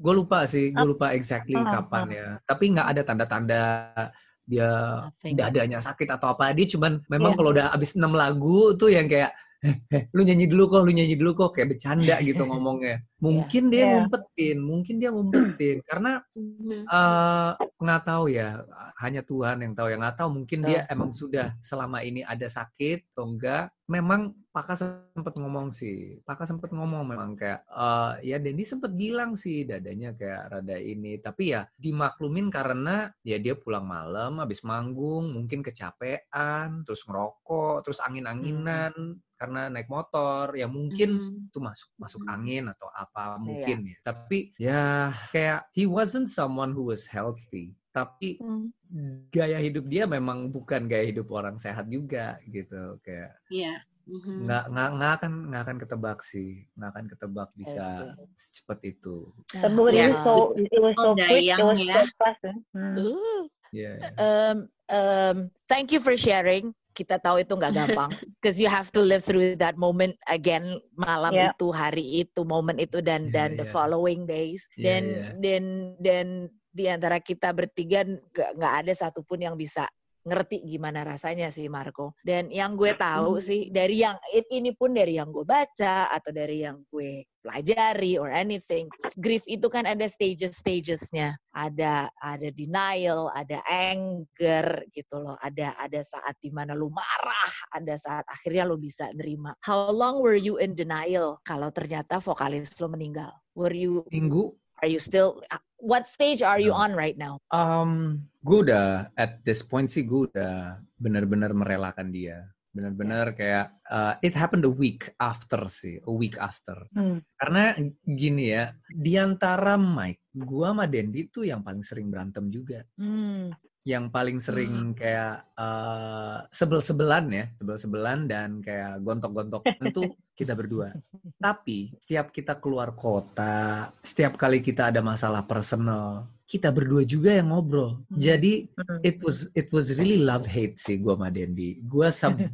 gue lupa sih, gue lupa exactly Ah, kapan ya. Tapi nggak ada tanda-tanda dia Nothing. dadanya sakit atau apa. Dia cuman memang Iya. kalau udah abis 6 lagu tuh yang kayak, eh, eh, lu nyanyi dulu kok, lu nyanyi dulu kok, kayak bercanda gitu ngomongnya. Mungkin dia Iya. ngumpetin, mungkin dia ngumpetin. Karena eh nggak tahu ya hanya Tuhan yang tahu yang nggak tahu mungkin dia emang sudah selama ini ada sakit atau enggak memang Paka sempat ngomong sih. Paka sempat ngomong memang kayak eh ya Dendi sempat bilang sih dadanya kayak rada ini. Tapi ya dimaklumin karena ya dia pulang malam habis manggung mungkin kecapean terus ngerokok terus angin-anginan karena naik motor ya mungkin Mhm. itu masuk masuk Hmm. angin atau apa Iya. mungkin ya. Tapi ya kayak he wasn't someone who was healthy. Tapi Hmm. gaya hidup dia memang bukan gaya hidup orang sehat juga gitu. Kayak Iya. Mhm. nggak nggak nggak akan nggak akan ketebak sih, nggak akan ketebak bisa see. secepat itu. It Iya. was so it was so Oh, quick it was so fast ya. Hmm. Uh. Ya. Um, um, thank you for sharing. Kita tahu itu nggak gampang, because you have to live through that moment again malam Yeah. itu, hari itu, momen itu, dan Yeah, dan the yeah. following days. Yeah, Dan yeah. dan dan di antara kita bertiga nggak nggak ada satupun yang bisa ngerti gimana rasanya sih Marco. Dan yang gue tahu sih dari yang ini pun dari yang gue baca atau dari yang gue pelajari or anything. Grief itu kan ada stages-stagesnya. Ada ada denial, ada anger gitu loh. Ada ada saat di mana lu marah, ada saat akhirnya lu bisa nerima. How long were you in denial kalau ternyata vokalis lu meninggal? Were you Minggu are you still what stage are you on right now? Um, gue udah at this point sih gue udah benar-benar merelakan dia. Benar-benar Yes. kayak uh, it happened a week after sih, a week after. Hmm. Karena gini ya, di antara Mike, gua sama Dendi tuh yang paling sering berantem juga. Hmm. Yang paling sering kayak uh, sebel-sebelan ya, sebel-sebelan dan kayak gontok-gontokan tuh kita berdua. Tapi setiap kita keluar kota, setiap kali kita ada masalah personal, kita berdua juga yang ngobrol. Hmm. Jadi Hmm. it was it was really love hate sih gua sama Dendi. Gua sebel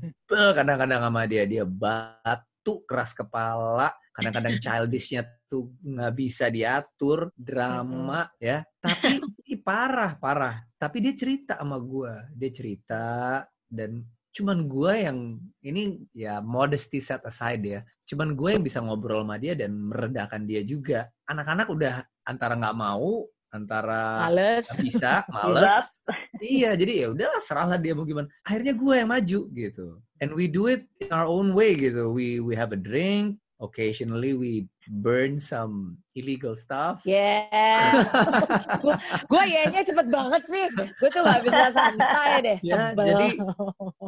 kadang-kadang sama dia, dia batu keras kepala, kadang-kadang childishnya tuh nggak bisa diatur, drama ya. Tapi ih, parah parah. Tapi dia cerita sama gua, dia cerita dan cuman gua yang ini ya modesty set aside ya. Cuman gue yang bisa ngobrol sama dia dan meredakan dia juga. Anak-anak udah antara nggak mau, antara Males. bisa, males. iya, jadi ya udahlah serahlah dia mau gimana. Akhirnya gue yang maju gitu. And we do it in our own way gitu. We we have a drink, occasionally we burn some illegal stuff. Yeah. gue nya cepet banget sih. Gue tuh gak bisa santai deh. Ya, Sebel. jadi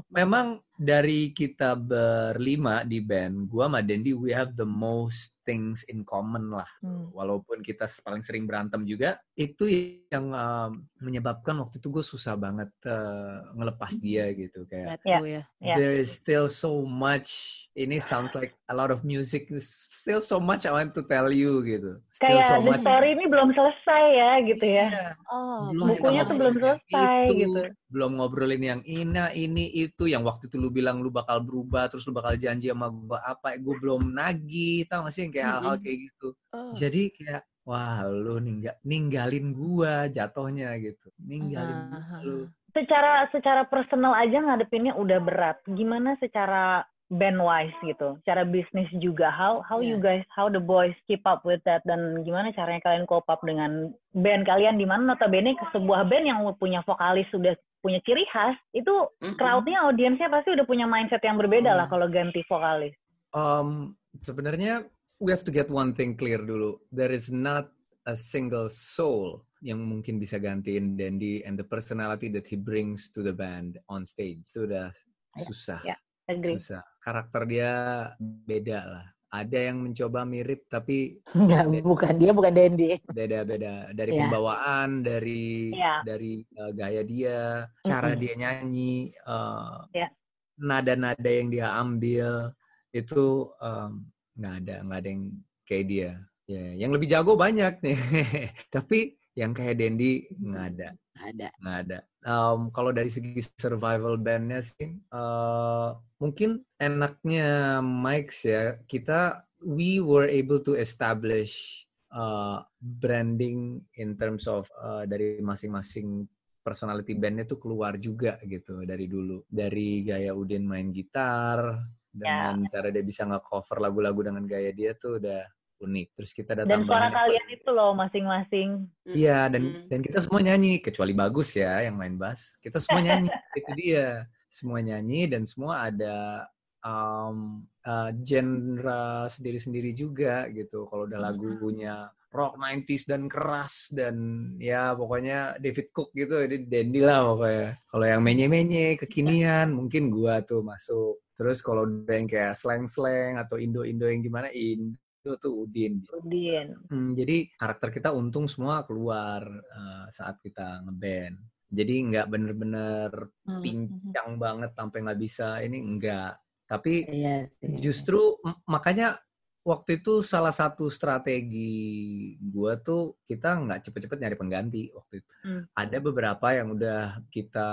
memang dari kita berlima di band, gua sama Dendi we have the most things in common lah. Hmm. Walaupun kita paling sering berantem juga, itu yang um, menyebabkan waktu itu gue susah banget uh, ngelepas dia gitu kayak. Lihat gue ya. Ya. There is still so much. Ini sounds like a lot of music. Still so much I want to tell you gitu. Still Kayak so the much. story ini belum selesai ya gitu ya. Oh, Belum bukunya tuh belum selesai itu, gitu. Belum ngobrolin yang ini, ini, itu. Yang waktu itu lu bilang lu bakal berubah, terus lu bakal janji sama gua apa, gue belum nagih. Tau gak sih yang kayak hal-hal kayak gitu. Oh. Jadi kayak, wah lu ningga, ninggalin gua jatohnya gitu. Ninggalin Ah, lu. Secara secara personal aja ngadepinnya udah berat. Gimana secara band wise gitu, secara bisnis juga. How how you guys, how the boys keep up with that dan gimana caranya kalian cope up dengan band kalian di mana notabene sebuah band yang punya vokalis sudah punya ciri khas itu Mm-mm. crowdnya audiensnya pasti udah punya mindset yang berbeda lah Iya. kalau ganti vokalis. Um, sebenarnya we have to get one thing clear dulu. There is not a single soul yang mungkin bisa gantiin Dandy and the personality that he brings to the band on stage. Itu udah susah. ya. Agree. Susah. Karakter dia beda lah. Ada yang mencoba mirip tapi Enggak, bukan dia bukan Dendi. beda-beda dari Iya. pembawaan, dari Iya. dari uh, gaya dia, cara Mm-mm. dia nyanyi, uh, Iya. nada-nada yang dia ambil itu um, nggak ada nggak ada yang kayak dia. Ya, yang lebih jago banyak nih, tapi yang kayak Dendi nggak ada Ada. nggak ada. Um, kalau dari segi survival bandnya sih, uh, mungkin enaknya Mike ya kita we were able to establish uh, branding in terms of uh, dari masing-masing personality bandnya tuh keluar juga gitu dari dulu dari gaya Udin main gitar dengan cara dia bisa nge-cover lagu-lagu dengan gaya dia tuh udah unik. Terus kita ada Dan suara kalian itu loh masing-masing. Iya dan Mm. dan kita semua nyanyi kecuali bagus ya yang main bass. Kita semua nyanyi itu dia. Semua nyanyi dan semua ada um, uh, genre sendiri-sendiri juga gitu. Kalau udah lagunya rock 90s dan keras dan ya pokoknya David Cook gitu, jadi Dandy lah pokoknya. Kalau yang menye-menye kekinian mungkin gua tuh masuk. Terus kalau udah yang kayak slang-slang atau Indo-Indo yang gimana Indo tuh Udin. Udin. Hmm, jadi karakter kita untung semua keluar uh, saat kita ngeband. Jadi nggak bener-bener Hmm. pincang banget sampai nggak bisa ini enggak. Tapi Iya sih. justru makanya waktu itu salah satu strategi gua tuh kita nggak cepet-cepet nyari pengganti waktu itu. Hmm. Ada beberapa yang udah kita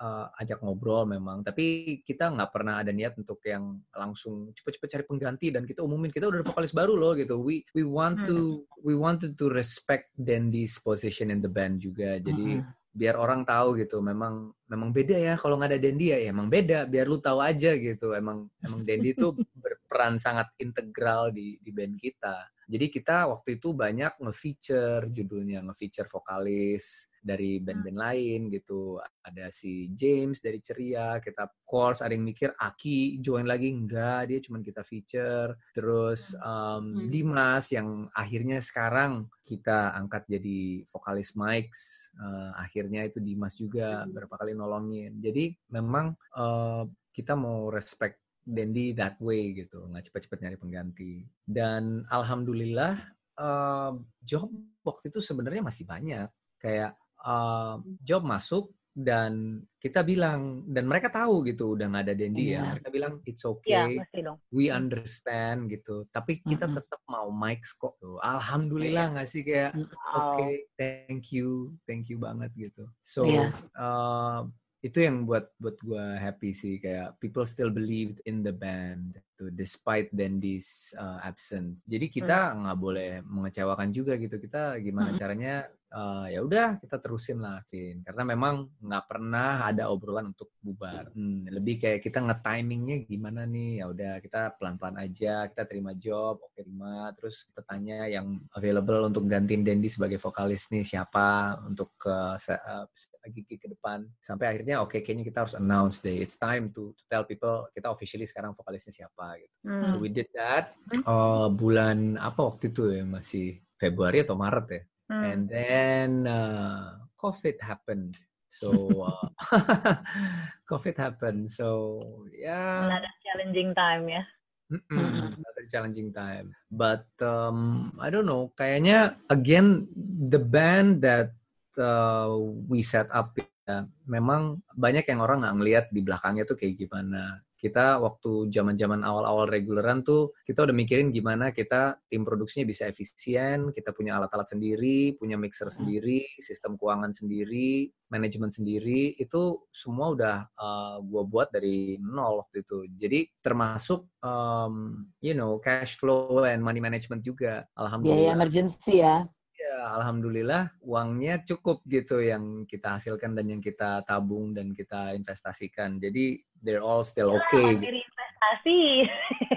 uh, ajak ngobrol memang, tapi kita nggak pernah ada niat untuk yang langsung cepet-cepet cari pengganti dan kita umumin kita udah ada vokalis baru loh gitu. We we want to we wanted to respect Dandy's position in the band juga. Jadi Mm-mm. biar orang tahu gitu memang memang beda ya kalau nggak ada Dendi ya, ya emang beda biar lu tahu aja gitu emang emang Dendi itu berperan sangat integral di di band kita jadi kita waktu itu banyak nge-feature judulnya nge-feature vokalis dari band-band lain gitu. Ada si James dari Ceria kita course ada yang mikir Aki join lagi? Enggak dia cuma kita feature. Terus um, Dimas yang akhirnya sekarang kita angkat jadi vokalis Mike's uh, akhirnya itu Dimas juga berapa kali nolongin. Jadi memang uh, kita mau respect Dendi that way gitu, nggak cepet-cepet nyari pengganti. Dan alhamdulillah uh, job waktu itu sebenarnya masih banyak. Kayak uh, job masuk dan kita bilang dan mereka tahu gitu udah nggak ada Dendi yeah. ya. Mereka bilang it's okay, yeah, we understand gitu. Tapi kita mm-hmm. tetap mau mic kok. Tuh. Alhamdulillah nggak sih kayak oke, okay, thank you, thank you banget gitu. So yeah. uh, itu yang buat buat gue happy sih kayak people still believed in the band gitu despite Dandy's uh, absence jadi kita hmm. nggak hmm. boleh mengecewakan juga gitu kita gimana hmm. caranya uh, ya udah kita terusin lah Kin. karena memang nggak pernah ada obrolan untuk bubar hmm, lebih kayak kita nge-timingnya gimana nih ya udah kita pelan-pelan aja kita terima job oke terima terus kita tanya yang available untuk gantiin Dendi sebagai vokalis nih siapa untuk ke uh, gigi ke depan sampai akhirnya oke okay, kayaknya kita harus announce deh it's time to, to tell people kita officially sekarang vokalisnya siapa gitu hmm. so we did that uh, bulan apa waktu itu ya masih Februari atau Maret ya Hmm. And then uh, COVID happened. So uh, COVID happened. So yeah. Another challenging time ya. Mm-mm, another challenging time. But um, I don't know. Kayaknya again the band that uh, we set up ya, memang banyak yang orang nggak ngelihat di belakangnya tuh kayak gimana kita waktu zaman-zaman awal-awal reguleran tuh kita udah mikirin gimana kita tim produksinya bisa efisien, kita punya alat-alat sendiri, punya mixer hmm. sendiri, sistem keuangan sendiri, manajemen sendiri, itu semua udah uh, gua buat dari nol waktu itu. Jadi termasuk um, you know cash flow and money management juga. Alhamdulillah. Biaya emergency ya. Ya, alhamdulillah uangnya cukup gitu yang kita hasilkan dan yang kita tabung dan kita investasikan. Jadi they're all still ya, okay. Ya, gitu. investasi.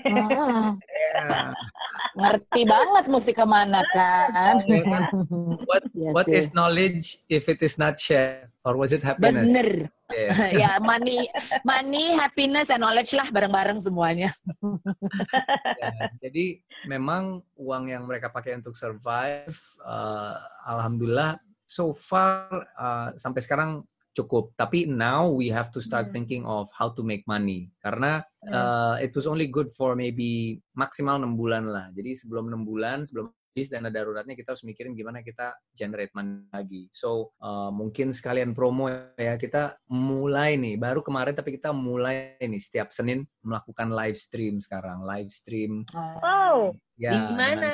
Hmm. yeah. Ngerti banget mesti ke mana kan. Kan? What, yes, what is knowledge if it is not shared? Or was it happiness? Bener. Yeah. ya money, money, happiness, and knowledge lah bareng-bareng semuanya. ya, jadi memang uang yang mereka pakai untuk survive, uh, alhamdulillah, so far uh, sampai sekarang cukup. Tapi now we have to start hmm. thinking of how to make money karena uh, it was only good for maybe maksimal enam bulan lah. Jadi sebelum enam bulan, sebelum bis dana daruratnya kita harus mikirin gimana kita generate money lagi. So uh, mungkin sekalian promo ya kita mulai nih baru kemarin tapi kita mulai nih setiap Senin melakukan live stream sekarang live stream. Oh. Ya, di mana?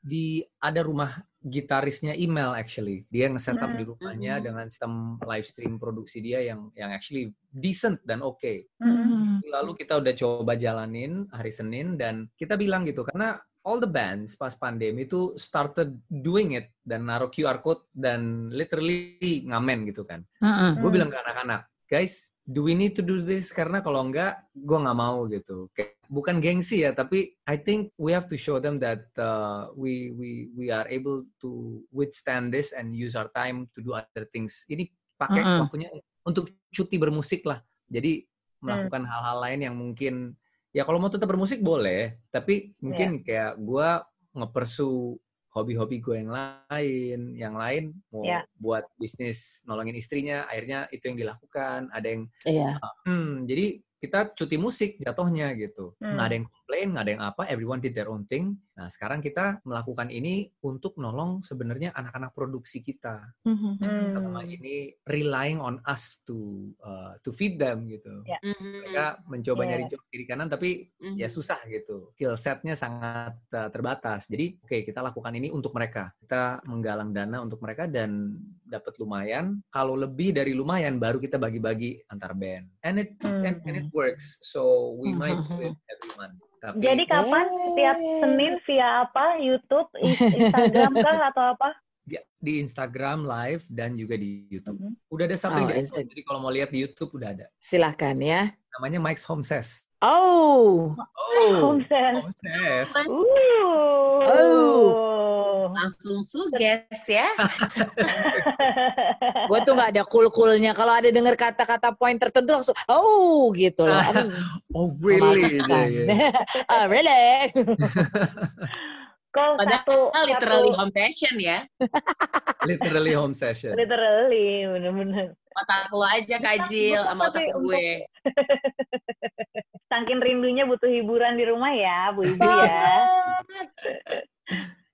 Di ada rumah gitarisnya email actually dia nge-setup hmm. di rumahnya hmm. dengan sistem live stream produksi dia yang yang actually decent dan oke. Okay. Hmm. Lalu kita udah coba jalanin hari Senin dan kita bilang gitu karena all the bands pas pandemi itu started doing it dan naruh QR code dan literally ngamen gitu kan. Uh-uh. Gue bilang ke anak-anak, guys, do we need to do this? Karena kalau enggak, gue nggak mau gitu. Kayak, bukan gengsi ya, tapi I think we have to show them that uh, we we we are able to withstand this and use our time to do other things. Ini pakai uh-uh. waktunya untuk cuti bermusik lah. Jadi melakukan hal hal-hal lain yang mungkin ya kalau mau tetap bermusik boleh tapi mungkin yeah. kayak gue ngepersu hobi-hobi gue yang lain yang lain mau yeah. buat bisnis nolongin istrinya akhirnya itu yang dilakukan ada yang yeah. uh, hmm, jadi kita cuti musik jatuhnya gitu hmm. nggak ada yang komplain nggak ada yang apa everyone did their own thing Nah, sekarang kita melakukan ini untuk nolong sebenarnya anak-anak produksi kita. Mm-hmm. Selama ini relying on us to uh, to feed them gitu. Yeah. Mm-hmm. Mereka mencoba yeah. nyari job kiri kanan tapi mm-hmm. ya susah gitu. Skill setnya sangat uh, terbatas. Jadi oke okay, kita lakukan ini untuk mereka. Kita menggalang dana untuk mereka dan dapat lumayan. Kalau lebih dari lumayan baru kita bagi-bagi antar band. And it mm-hmm. and, and it works. So we might do it every month. Tapi, Jadi kapan? Eh. Setiap Senin via apa? YouTube, Instagram kah atau apa? di, di Instagram live dan juga di YouTube. Mhm. Udah ada satu Oh, di Insta- jadi kalau mau lihat di YouTube udah ada. Silahkan ya. Namanya Mike's Home Says. Oh, Oh, Home sense. Home Says. Uh. Oh. Langsung suges ya. gue tuh nggak ada cool-coolnya. Kalau ada dengar kata-kata poin tertentu langsung, oh gitu loh. Oh, really? memalukan. Iya, iya. oh, really? Kok satu, Padahal literally satu, home fashion ya. Literally home session. literally, bener-bener. Otak lo aja kajil sama otak untuk- gue. Saking rindunya butuh hiburan di rumah ya, Bu Ibu ya.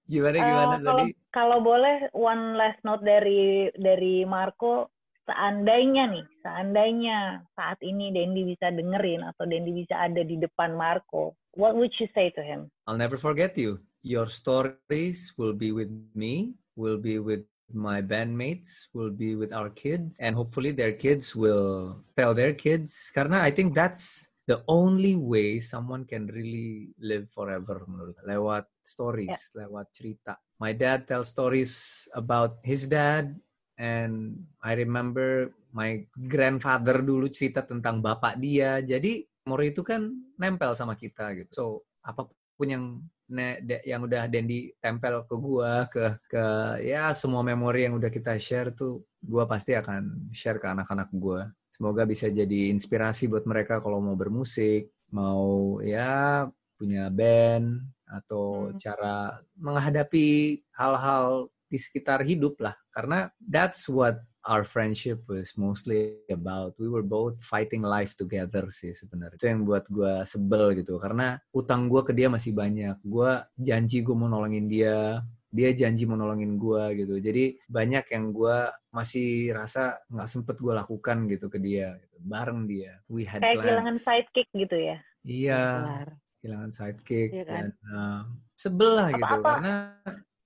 Gimana Eh, gimana kalau tadi? kalau boleh one last note dari dari Marco seandainya nih seandainya saat ini Dendi bisa dengerin atau Dendi bisa ada di depan Marco what would you say to him I'll never forget you. Your stories will be with me, will be with my bandmates, will be with our kids, and hopefully their kids will tell their kids. Karena I think that's the only way someone can really live forever menurut lewat stories, lewat cerita. My dad tells stories about his dad, and I remember my grandfather dulu cerita tentang bapak dia. Jadi memori itu kan nempel sama kita gitu. So apa pun yang ne, de- yang udah Dendi tempel ke gua ke ke ya semua memori yang udah kita share tuh gua pasti akan share ke anak-anak gua. Semoga bisa jadi inspirasi buat mereka kalau mau bermusik, mau ya punya band atau Hmm. cara menghadapi hal-hal di sekitar hidup lah. Karena that's what our friendship was mostly about. We were both fighting life together sih sebenarnya. Itu yang buat gue sebel gitu. Karena utang gue ke dia masih banyak. Gue janji gue mau nolongin dia. Dia janji mau nolongin gue gitu. Jadi banyak yang gue masih rasa nggak sempet gue lakukan gitu ke dia. Gitu. Bareng dia. We had kayak kehilangan plans. sidekick gitu ya Iya, Kelar. kehilangan sidekick. Iya kan? Dan uh, sebel lah gitu. Apa-apa. Karena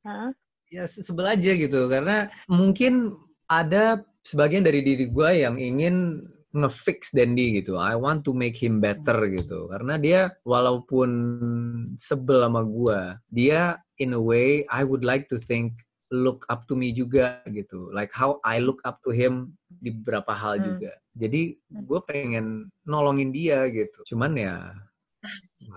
Hah? ya se- sebel aja gitu karena mungkin ada sebagian dari diri gue yang ingin ngefix Dendi gitu. I want to make him better gitu. Karena dia walaupun sebel sama gue, dia in a way I would like to think look up to me juga gitu. Like how I look up to him di beberapa hal Hmm. juga. Jadi gue pengen nolongin dia gitu. Cuman ya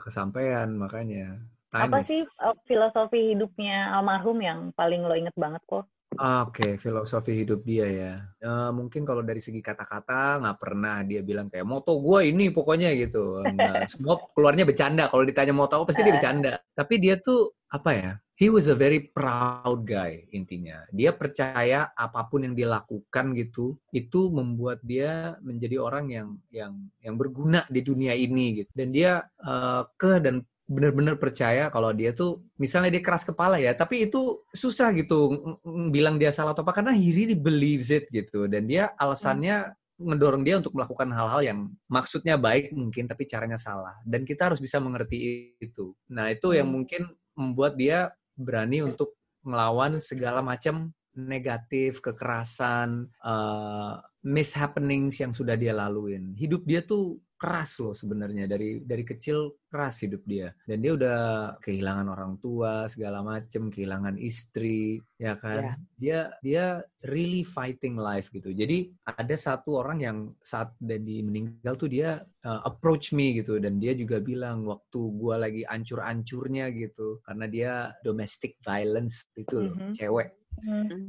kesampaian makanya. Time apa is- sih uh, filosofi hidupnya almarhum yang paling lo inget banget kok Ah, Oke, filosofi hidup dia ya. Eh, mungkin kalau dari segi kata-kata nggak pernah dia bilang kayak moto gue ini pokoknya gitu. Nggak, semua keluarnya bercanda. Kalau ditanya moto apa pasti dia bercanda. Tapi dia tuh apa ya? He was a very proud guy intinya. Dia percaya apa pun yang dia lakukan gitu, itu membuat dia menjadi orang yang yang yang berguna di dunia ini gitu. Dan dia eh, ke dan benar-benar percaya kalau dia tuh misalnya dia keras kepala ya tapi itu susah gitu ng- ng- bilang dia salah atau apa karena he really believes it gitu dan dia alasannya ngedorong dia untuk melakukan hal-hal yang maksudnya baik mungkin tapi caranya salah dan kita harus bisa mengerti itu nah itu yang Hmm. mungkin membuat dia berani untuk melawan segala macam negatif kekerasan uh, mishappenings yang sudah dia laluin. Hidup dia tuh keras loh sebenarnya. Dari dari kecil keras hidup dia. Dan dia udah kehilangan orang tua segala macem kehilangan istri ya kan? Dia dia really fighting life gitu. Jadi ada satu orang yang saat Dendi meninggal tuh dia uh, approach me gitu. Dan dia juga bilang waktu gua lagi ancur-ancurnya gitu. Karena dia domestic violence itu loh Mhm. cewek.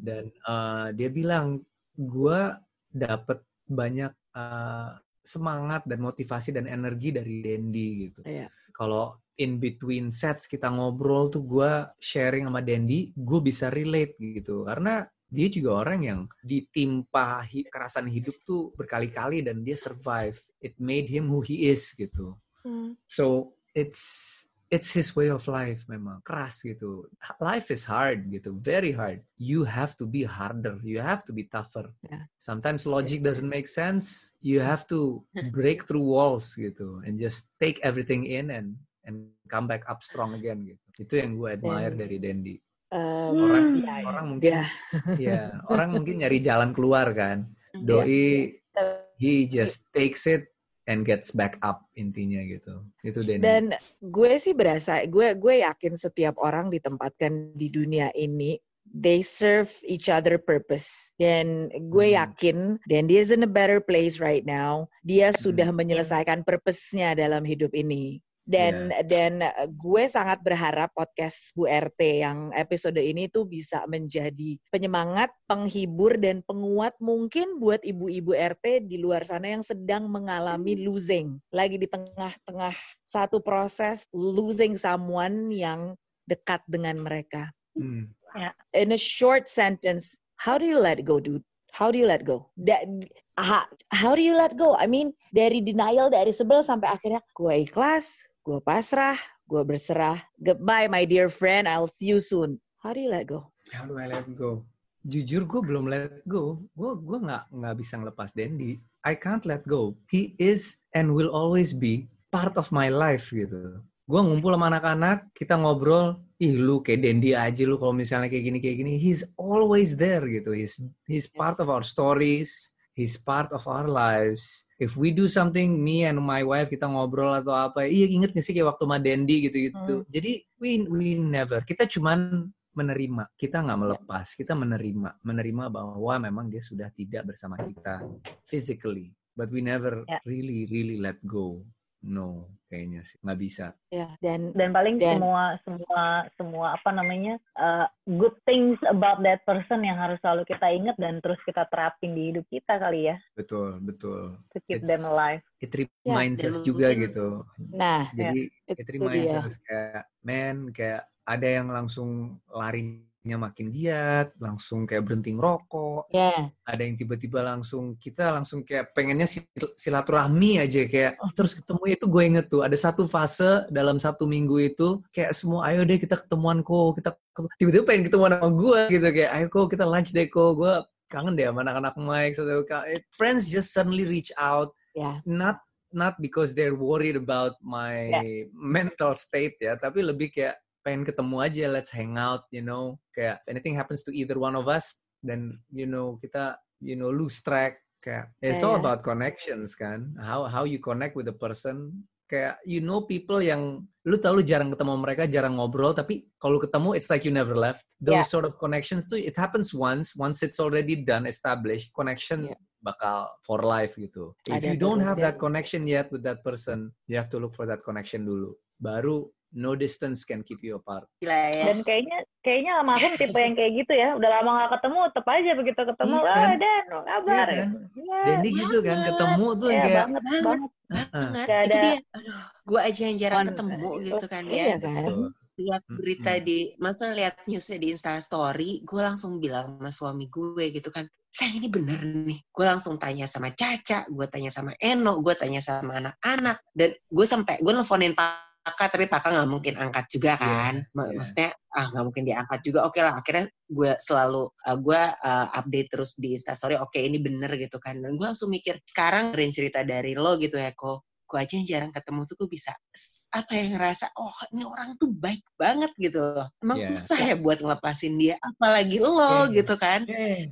Dan uh, dia bilang gua dapet banyak uh, semangat dan motivasi dan energi dari Dendi gitu. Iya. Kalau in between sets kita ngobrol tuh gue sharing sama Dendi, gue bisa relate gitu. Karena dia juga orang yang ditimpa kekerasan hidup tuh berkali-kali dan dia survive. It made him who he is gitu. So it's it's his way of life memang keras gitu. Life is hard gitu, very hard. You have to be harder, you have to be tougher. Yeah. Sometimes logic Yes. doesn't make sense. You have to break through walls gitu and just take everything in and and come back up strong again gitu. Itu yang gue admire Dan- dari Dendi. Um, Orang iya, iya. orang mungkin Iya. ya, orang mungkin nyari jalan keluar kan. Doi he just takes it and gets back up intinya gitu. Itu Dendi. Dan gue sih berasa, gue gue yakin setiap orang ditempatkan di dunia ini they serve each other purpose. Dan gue Hmm. yakin Dandy is in a better place right now. Dia sudah menyelesaikan purpose-nya dalam hidup ini. Dan dan uh, gue sangat berharap podcast Bu RT yang episode ini tuh bisa menjadi penyemangat, penghibur dan penguat mungkin buat ibu-ibu RT di luar sana yang sedang mengalami losing, lagi di tengah-tengah satu proses losing someone yang dekat dengan mereka. Hmm. In a short sentence, how do you let go, dude? How do you let go? That, how, how do you let go? I mean, dari denial, dari sebel sampai akhirnya gue ikhlas, gue pasrah, gue berserah. Goodbye, my dear friend. I'll see you soon. How do you let go? How do I let go? Jujur gue belum let go. Gue gue nggak nggak bisa ngelepas Dendi. I can't let go. He is and will always be part of my life gitu. Gue ngumpul sama anak-anak, kita ngobrol, ih lu kayak Dendi aja lu kalau misalnya kayak gini kayak gini. He's always there gitu. He's he's part of our stories. He's part of our lives. If we do something, me and my wife kita ngobrol atau apa, iya inget gak sih kayak waktu sama Dendi gitu-gitu. Jadi we we never. Kita cuman menerima. Kita nggak melepas. Kita menerima. Menerima bahwa memang dia sudah tidak bersama kita physically. But we never Ya. really really let go. No, kayaknya sih nggak bisa. Ya, dan dan paling Dan- semua semua semua apa namanya uh, good things about that person yang harus selalu kita ingat dan terus kita terapin di hidup kita kali ya Betul, betul. to keep It's- them alive. It reminds dan us juga mungkin- gitu. nah, Jadi it itu reminds us kayak, man, kayak ada yang langsung larinya makin giat, langsung kayak berhenti ngerokok, Ya, ada yang tiba-tiba langsung kita langsung kayak pengennya sil- silaturahmi aja kayak oh terus ketemu itu gue inget tuh ada satu fase dalam satu minggu itu kayak semua ayo deh kita ketemuan kok kita ketemu." tiba-tiba pengen ketemuan sama gue gitu kayak ayo kok kita lunch deh kok gue kangen deh sama anak-anak Mike satu friends just suddenly reach out ya. not not because they're worried about my mental state ya tapi lebih kayak pengen ketemu aja let's hang out you know. Kayak if anything happens to either one of us then you know kita you know lose track. Kayak it's Ya, all ya. about connections kan. How how you connect with the person. Kayak you know people yang lu tau lu jarang ketemu mereka jarang ngobrol tapi kalau ketemu it's like you never left. Those Yeah. sort of connections tuh it happens once. Once it's already done established connection Yeah. bakal for life gitu. If Ada you don't have that connection yet with that person you have to look for that connection dulu. Baru no distance can keep you apart Gila ya. Dan kayaknya kayaknya almarhum tipe yang kayak gitu ya. Udah lama gak ketemu, tetap aja begitu ketemu, Iya kan? Dan, apa kabar? Iya kan? Iya, Dendi gitu kan banget. ketemu tuh iya, kayak banget, banget. banget. "Ah, Banget. Gak Itu ada- dia. Aduh, gue aja yang jarang Kon- ketemu gitu kan Iya ya. kan? betul. Lihat berita Mm-mm. di, masa lihat newsnya di Insta Story, gue langsung bilang sama suami gue gitu kan, sayang ini bener nih. Gue langsung tanya sama Caca, gue tanya sama Eno, gue tanya sama anak-anak, dan gue sampai gue nelfonin Paka, tapi Paka nggak mungkin angkat juga Iya, kan. Iya. Maksudnya ah nggak mungkin diangkat juga. Oke lah, akhirnya gue selalu uh, gue uh, update terus di Instastory. Oke ini bener gitu kan. Dan gue langsung mikir sekarang dengerin cerita dari lo gitu ya kok. Gue aja yang jarang ketemu tuh gue bisa apa ya ngerasa oh ini orang tuh baik banget gitu. Emang Iya. susah ya buat ngelepasin dia. Apalagi lo Iya. gitu kan.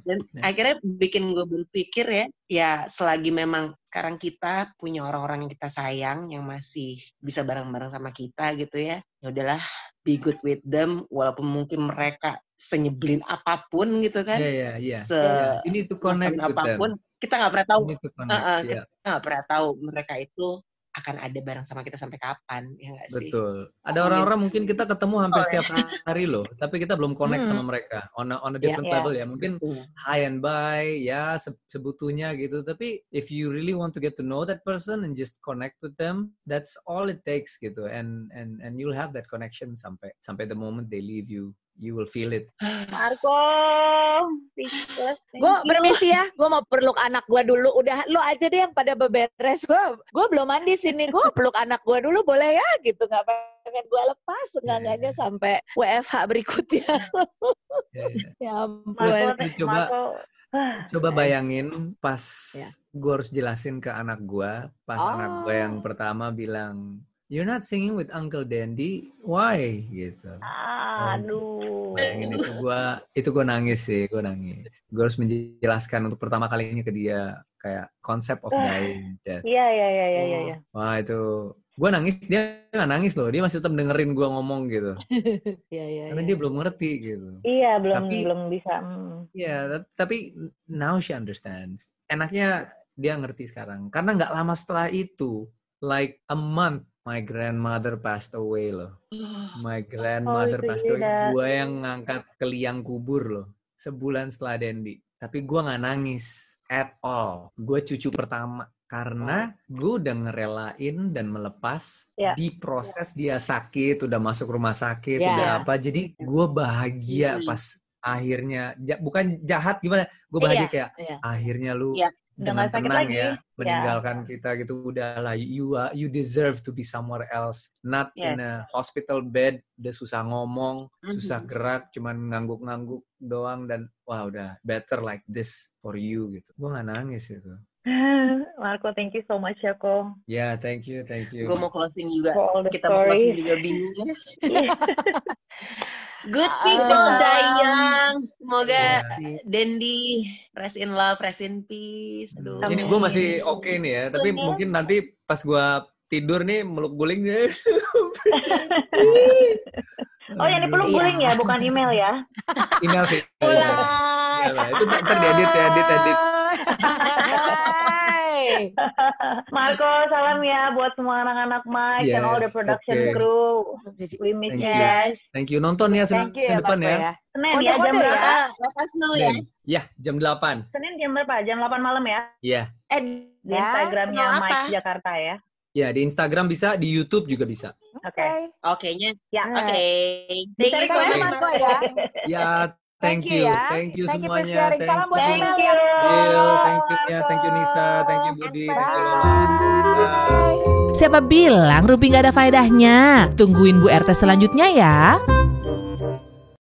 Dan Nah. akhirnya bikin gue berpikir ya, ya selagi memang sekarang kita punya orang-orang yang kita sayang, yang masih bisa bareng-bareng sama kita gitu ya, ya udahlah be good with them, walaupun mungkin mereka senyebelin apa pun gitu kan, Iya, iya, iya. se Yeah. You need to connect with them. Kita nggak pernah tahu. Uh-uh, yeah. kita nggak pernah tahu mereka itu akan ada bareng sama kita sampai kapan, ya nggak sih? Betul. Ada orang-orang mungkin kita ketemu hampir Oh, setiap hari loh, tapi kita belum connect Hmm. sama mereka on a, on a Ya, different ya. level ya. Mungkin Betul. hi and bye ya se- sebutunya gitu. Tapi if you really want to get to know that person and just connect with them, that's all it takes gitu. And and and you'll have that connection sampai sampai the moment they leave you, you will feel it. Marco. Gue permisi ya, gue mau peluk anak gue dulu. Udah, lo aja deh yang pada beberes. Gue gue belum mandi sini. Gue peluk anak gue dulu, boleh ya? Gitu nggak pengen gue lepas, enggak-enggaknya sampai WFH berikutnya. Ya, ya. ya ampun. Marco, coba- Marco, Coba bayangin pas Ya. gue harus jelasin ke anak gue, pas Oh. anak gue yang pertama bilang, you're not singing with Uncle Dandy, why? Gitu. Aduh. Bayangin itu gue itu gue nangis sih, gue nangis. Gue harus menjelaskan untuk pertama kalinya ke dia kayak konsep of dying death. Iya iya iya iya iya. iya. Wah itu gue nangis dia nggak nangis loh, dia masih tetap dengerin gue ngomong gitu. Iya iya. Karena iya. dia belum ngerti gitu. Iya belum Tapi- belum bisa. hmm. Iya, tap- tapi now she understands. Enaknya dia ngerti sekarang. Karena nggak lama setelah itu, like a month, my grandmother passed away loh. My grandmother itu passed iya, away. dah. Gue yang ngangkat ke liang kubur loh. Sebulan setelah Dendi. Tapi gue nggak nangis at all. Gue cucu pertama. Karena gue udah ngerelain dan melepas Ya. di proses dia sakit, udah masuk rumah sakit, Ya. udah apa. Jadi gue bahagia Hmm. pas akhirnya ja- bukan jahat gimana gue bahagia Iya, kayak iya. akhirnya lu Iya. Udah dengan sakit tenang lagi. ya Ya. meninggalkan kita gitu udahlah you are- you deserve to be somewhere else not in Yes. a hospital bed udah susah ngomong Mhm. susah gerak cuman ngangguk-ngangguk doang dan wah udah better like this for you gitu gue nggak nangis itu Marco, thank you so much ya kok ya thank you thank you Gue mau closing juga. Kita mau closing story. juga bingung ya. Good people die young. Semoga Ya. Dendi rest in love, rest in peace. Aduh. ini gue masih oke nih ya tapi mungkin nanti pas gue tidur nih meluk guling deh Oh yang dipeluk Iya. guling ya, bukan email ya? email sih Mulai. Iyalah, itu ntar diedit ya, edit, edit. Hai. Marco, salam ya buat semua anak-anak Mike and all the Yes, production oke. crew. We miss Thank you guys. Thank you. Nonton ya Senin Thank you ya depan Marco ya. ya. Senin Kode- ya jam kode berapa? Ya, us know ya. Senin. Ya, jam 8. Senin jam berapa? Jam 8 malam ya? Iya. Eh, Di Ya, Instagramnya kenal Mike apa? Jakarta ya. Ya, di Instagram bisa, di YouTube juga bisa. Oke. oke-nya. Ya. Oke. Bisa Thank you so much. Marco ya. Ya, thank, Thank you you. ya. Thank you Thank you for semuanya. sharing. Thank Salam buat you. Thank you. Bill, thank you ya, thank you Nisa, thank you Budi, thank you Lola. Bye. Siapa bilang Rumpi nggak ada faedahnya? Tungguin Bu RT selanjutnya ya.